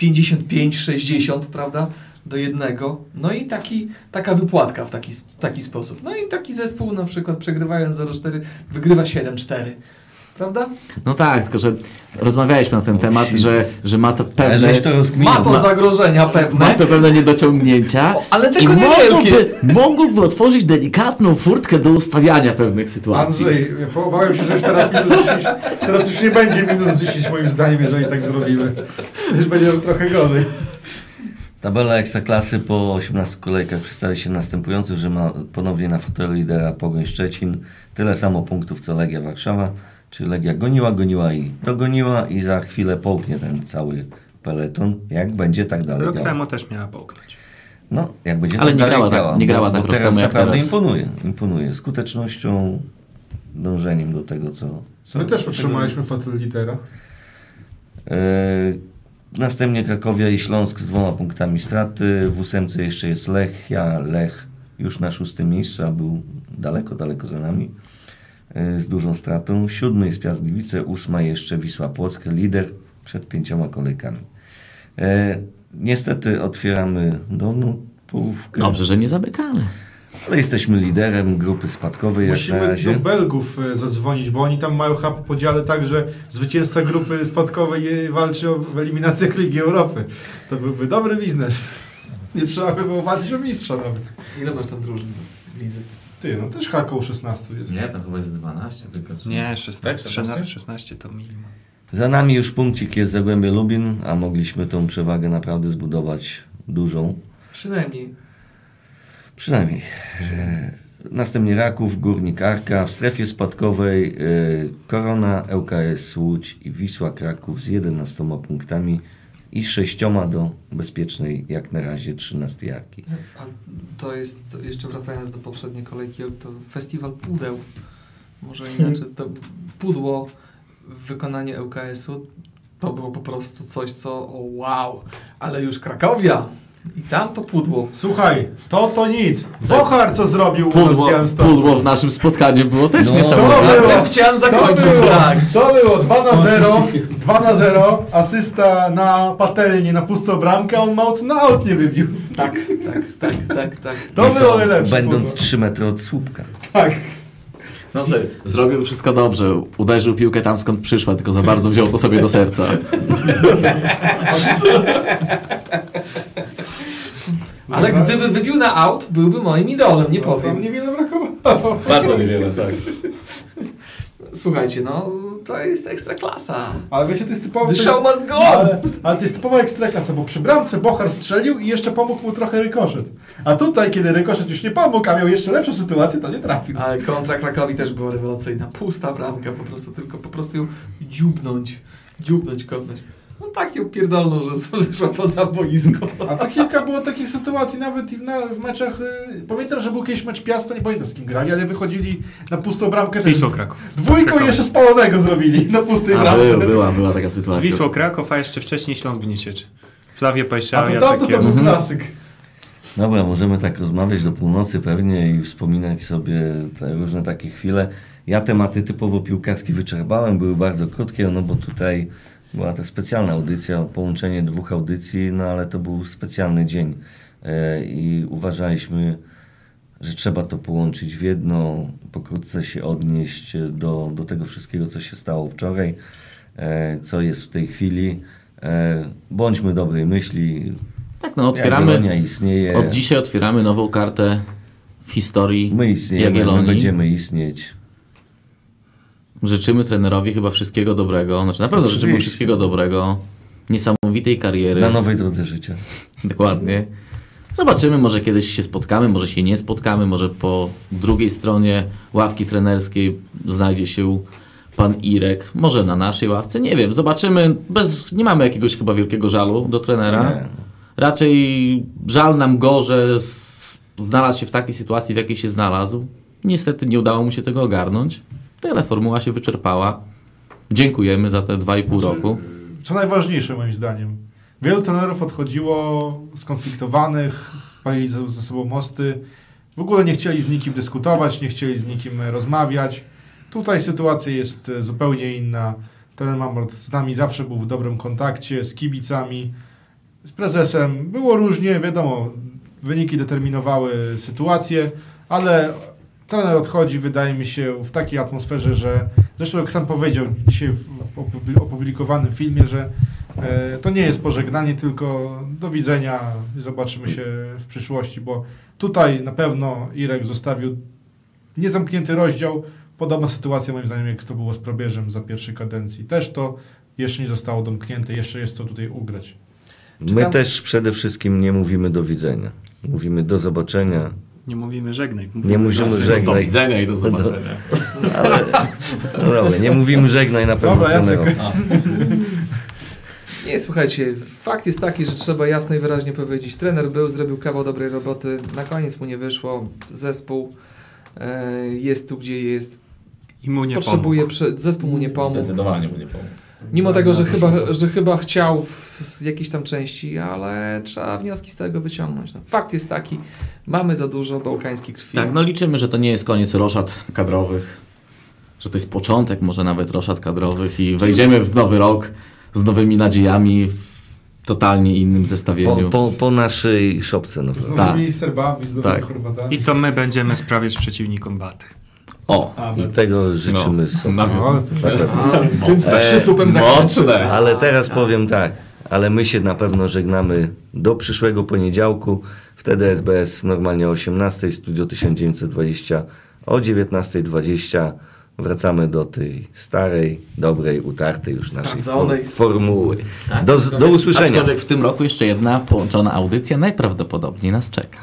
55-60, prawda? Do jednego. No i taki, taka wypłatka w taki, taki sposób. No i taki zespół na przykład przegrywając 0-4 wygrywa 7-4. Prawda? No tak, tylko że rozmawialiśmy na ten O, temat, że, że ma to pewne. Ma to zagrożenia pewne. ma to pewne niedociągnięcia O, ale i tylko niewielkie. mogłoby, mogłoby otworzyć delikatną furtkę do ustawiania pewnych sytuacji. Andrzej, obawiam się, że już teraz minus 10, teraz już nie będzie minus 10 moim zdaniem, jeżeli tak zrobimy. Już będzie trochę gorzej. Tabela Ekstraklasy po 18 kolejkach przedstawia się następująco, że ma ponownie na fotelu lidera Pogoń Szczecin tyle samo punktów co Legia Warszawa, czyli Legia goniła, goniła i dogoniła i za chwilę połknie ten cały peleton, jak będzie tak dalej Rok temu też miała połknąć. No, jak będzie Ale tak nie dalej grała tak- grała, nie grała bo, tak bo teraz temu jak naprawdę teraz. imponuje, imponuje skutecznością, dążeniem do tego, co... co My też co utrzymaliśmy fotel lidera. E, Następnie Krakowia i Śląsk z dwoma punktami straty. W ósemce jeszcze jest Lechia, Lech już na szóstym miejscu, a był daleko, daleko za nami e, z dużą stratą. Siódmy jest Piast Gliwice, ósma jeszcze Wisła Płock, lider przed pięcioma kolejkami. E, niestety otwieramy dolną połówkę, Dobrze, że nie zamykamy. Ale jesteśmy liderem grupy spadkowej jak na Musimy razie. do Belgów e, zadzwonić, bo oni tam mają chyba po podziale tak, że zwycięzca grupy spadkowej e, walczy o eliminację Ligi Europy. To byłby dobry biznes. Nie trzeba by było walczyć o mistrza nawet. Ile masz tam drużyn w lidze? Ty, no też hakoł 16 jest. tam chyba jest 12 tylko. Nie, 16, Tak, 16, 16 to minimum. Za nami już punkcik jest Zagłębie Lubin, a mogliśmy tą przewagę naprawdę zbudować dużą. Przynajmniej. Przynajmniej. Następnie Raków, Górnik Arka. W strefie spadkowej e, Korona, ŁKS Łódź i Wisła Kraków z 11 punktami i sześcioma do bezpiecznej jak na razie 13 Jarki. Ale to jest, jeszcze wracając do poprzedniej kolejki, to festiwal pudeł. Może inaczej, to pudło w wykonaniu ŁKS-u to było po prostu coś, co wow, ale już Krakowia i tam to pudło. Słuchaj, to to nic. Bochar co zrobił u nas w Pudło, pudło w naszym spotkaniu było też No. To niesamowite. było, tym chciałem zakończyć, to było, tak. To było 2 na 0, 2 na 0, asysta na patelni, na pustą bramkę, a on mało co na aut nie wybił. Tak, tak, tak, tak, tak. To było najlepsze. Będąc pudło. 3 metry od słupka. Tak. No słuchaj, zrobił wszystko dobrze. Uderzył piłkę tam skąd przyszła, tylko za bardzo wziął to sobie do serca. *laughs* Ale gdyby wybił na aut, byłby moim idolem, nie No, tam powiem. niewiele brakowało. *laughs* Bardzo niewiele, tak. Słuchajcie, no to jest ekstra klasa. Ale wiecie, to jest typowe... The show must go! Ale, ale to jest typowa ekstraklasa, bo przy bramce Bochar strzelił i jeszcze pomógł mu trochę rykoszet. A tutaj, kiedy rykoszet już nie pomógł, a miał jeszcze lepszą sytuację, to nie trafił. Ale kontra Krakowi też była rewelacyjna. Pusta bramka po prostu, tylko po prostu ją dziubnąć. Dziubnąć kogoś. No tak ją pierdolną, że wyszła poza boisko. A to kilka było takich sytuacji nawet i w, na, w meczach. Y, pamiętam, że był kiedyś mecz Piasta, nie pamiętam z kim grali, ale wychodzili na pustą bramkę. Z Wisłą Kraków. Dwójką jeszcze spalonego zrobili na pustej A bramce. był, była, była taka Z sytuacja. Wisłą Kraków, a jeszcze wcześniej Śląsk Gnieźnieczy. Flavio A Pajsia, to Jacek tamto to Kieł. był Mhm. klasyk. Dobra, możemy tak rozmawiać do północy pewnie i wspominać sobie te różne takie chwile. Ja tematy typowo piłkarskie wyczerpałem, były bardzo krótkie, no bo tutaj była ta specjalna audycja, połączenie dwóch audycji, no ale to był specjalny dzień e, i uważaliśmy, że trzeba to połączyć w jedno, pokrótce się odnieść do, do tego wszystkiego, co się stało wczoraj, e, co jest w tej chwili. E, Bądźmy dobrej myśli, Tak, no otwieramy. Istnieje. Od dzisiaj otwieramy nową kartę w historii My istniejemy, my będziemy istnieć. Życzymy trenerowi chyba wszystkiego dobrego. Znaczy naprawdę życzymy Oczywiście. wszystkiego dobrego. Niesamowitej kariery. Na nowej drodze życia. Dokładnie. Zobaczymy, może kiedyś się spotkamy, może się nie spotkamy, może po drugiej stronie ławki trenerskiej znajdzie się pan Irek, może na naszej ławce, nie wiem, zobaczymy. Bez, nie mamy jakiegoś chyba wielkiego żalu do trenera. Nie. Raczej żal nam go, że znalazł się w takiej sytuacji, w jakiej się znalazł. Niestety nie udało mu się tego ogarnąć. Tyle, formuła się wyczerpała. Dziękujemy za te dwa i pół roku. Co najważniejsze moim zdaniem. Wielu trenerów odchodziło skonfliktowanych, palili ze sobą mosty. W ogóle nie chcieli z nikim dyskutować, nie chcieli z nikim rozmawiać. Tutaj sytuacja jest e, zupełnie inna. Trener Mamrot z nami zawsze był w dobrym kontakcie, z kibicami, z prezesem. Było różnie, wiadomo, wyniki determinowały sytuację, ale trener odchodzi, wydaje mi się, w takiej atmosferze, że zresztą jak sam powiedział dzisiaj w opubli- opublikowanym filmie, że e, to nie jest pożegnanie, tylko do widzenia, zobaczymy się w przyszłości, bo tutaj na pewno Irek zostawił niezamknięty rozdział. Podobna sytuacja moim zdaniem, jak to było z probierzem za pierwszej kadencji. Też to jeszcze nie zostało domknięte, jeszcze jest co tutaj ugrać. My Czekam. też przede wszystkim nie mówimy do widzenia. Mówimy do zobaczenia. Nie mówimy żegnaj. Nie mówimy Do żegnaj. widzenia i do zobaczenia. No dobra, nie mówimy żegnaj na pewno Dobra, Jacek. Nie, słuchajcie, fakt jest taki, że trzeba jasno i wyraźnie powiedzieć. Trener był, zrobił kawał dobrej roboty, na koniec mu nie wyszło, zespół e, jest tu, gdzie jest, I mu nie potrzebuje, pomógł. prze, zespół mu nie pomógł. Zdecydowanie mu nie pomógł. Mimo tego, że chyba, że chyba chciał w, z jakiejś tam części, ale trzeba wnioski z tego wyciągnąć. No, fakt jest taki, mamy za dużo bałkańskiej krwi. Tak, no liczymy, że to nie jest koniec roszad kadrowych, że to jest początek może nawet roszad kadrowych i wejdziemy w nowy rok z nowymi nadziejami w totalnie innym Po, zestawieniu. po, po naszej szopce. No. Z Tak. nowymi Serbami, z nowymi Tak. Chorwatami. I to my będziemy sprawiać przeciwnikom baty. O! Tego życzymy No. sobie. No. A, tym z przytupem zakończył. Mocne! Ale teraz powiem tak, ale my się na pewno żegnamy do przyszłego poniedziałku. Wtedy SBS normalnie o 18, Studio 1920 o 19.20. wracamy do tej starej, dobrej, utartej już naszej for, formuły. Tak, Do, aczkolwiek- do usłyszenia. Aczkolwiek w tym roku jeszcze jedna połączona audycja najprawdopodobniej nas czeka.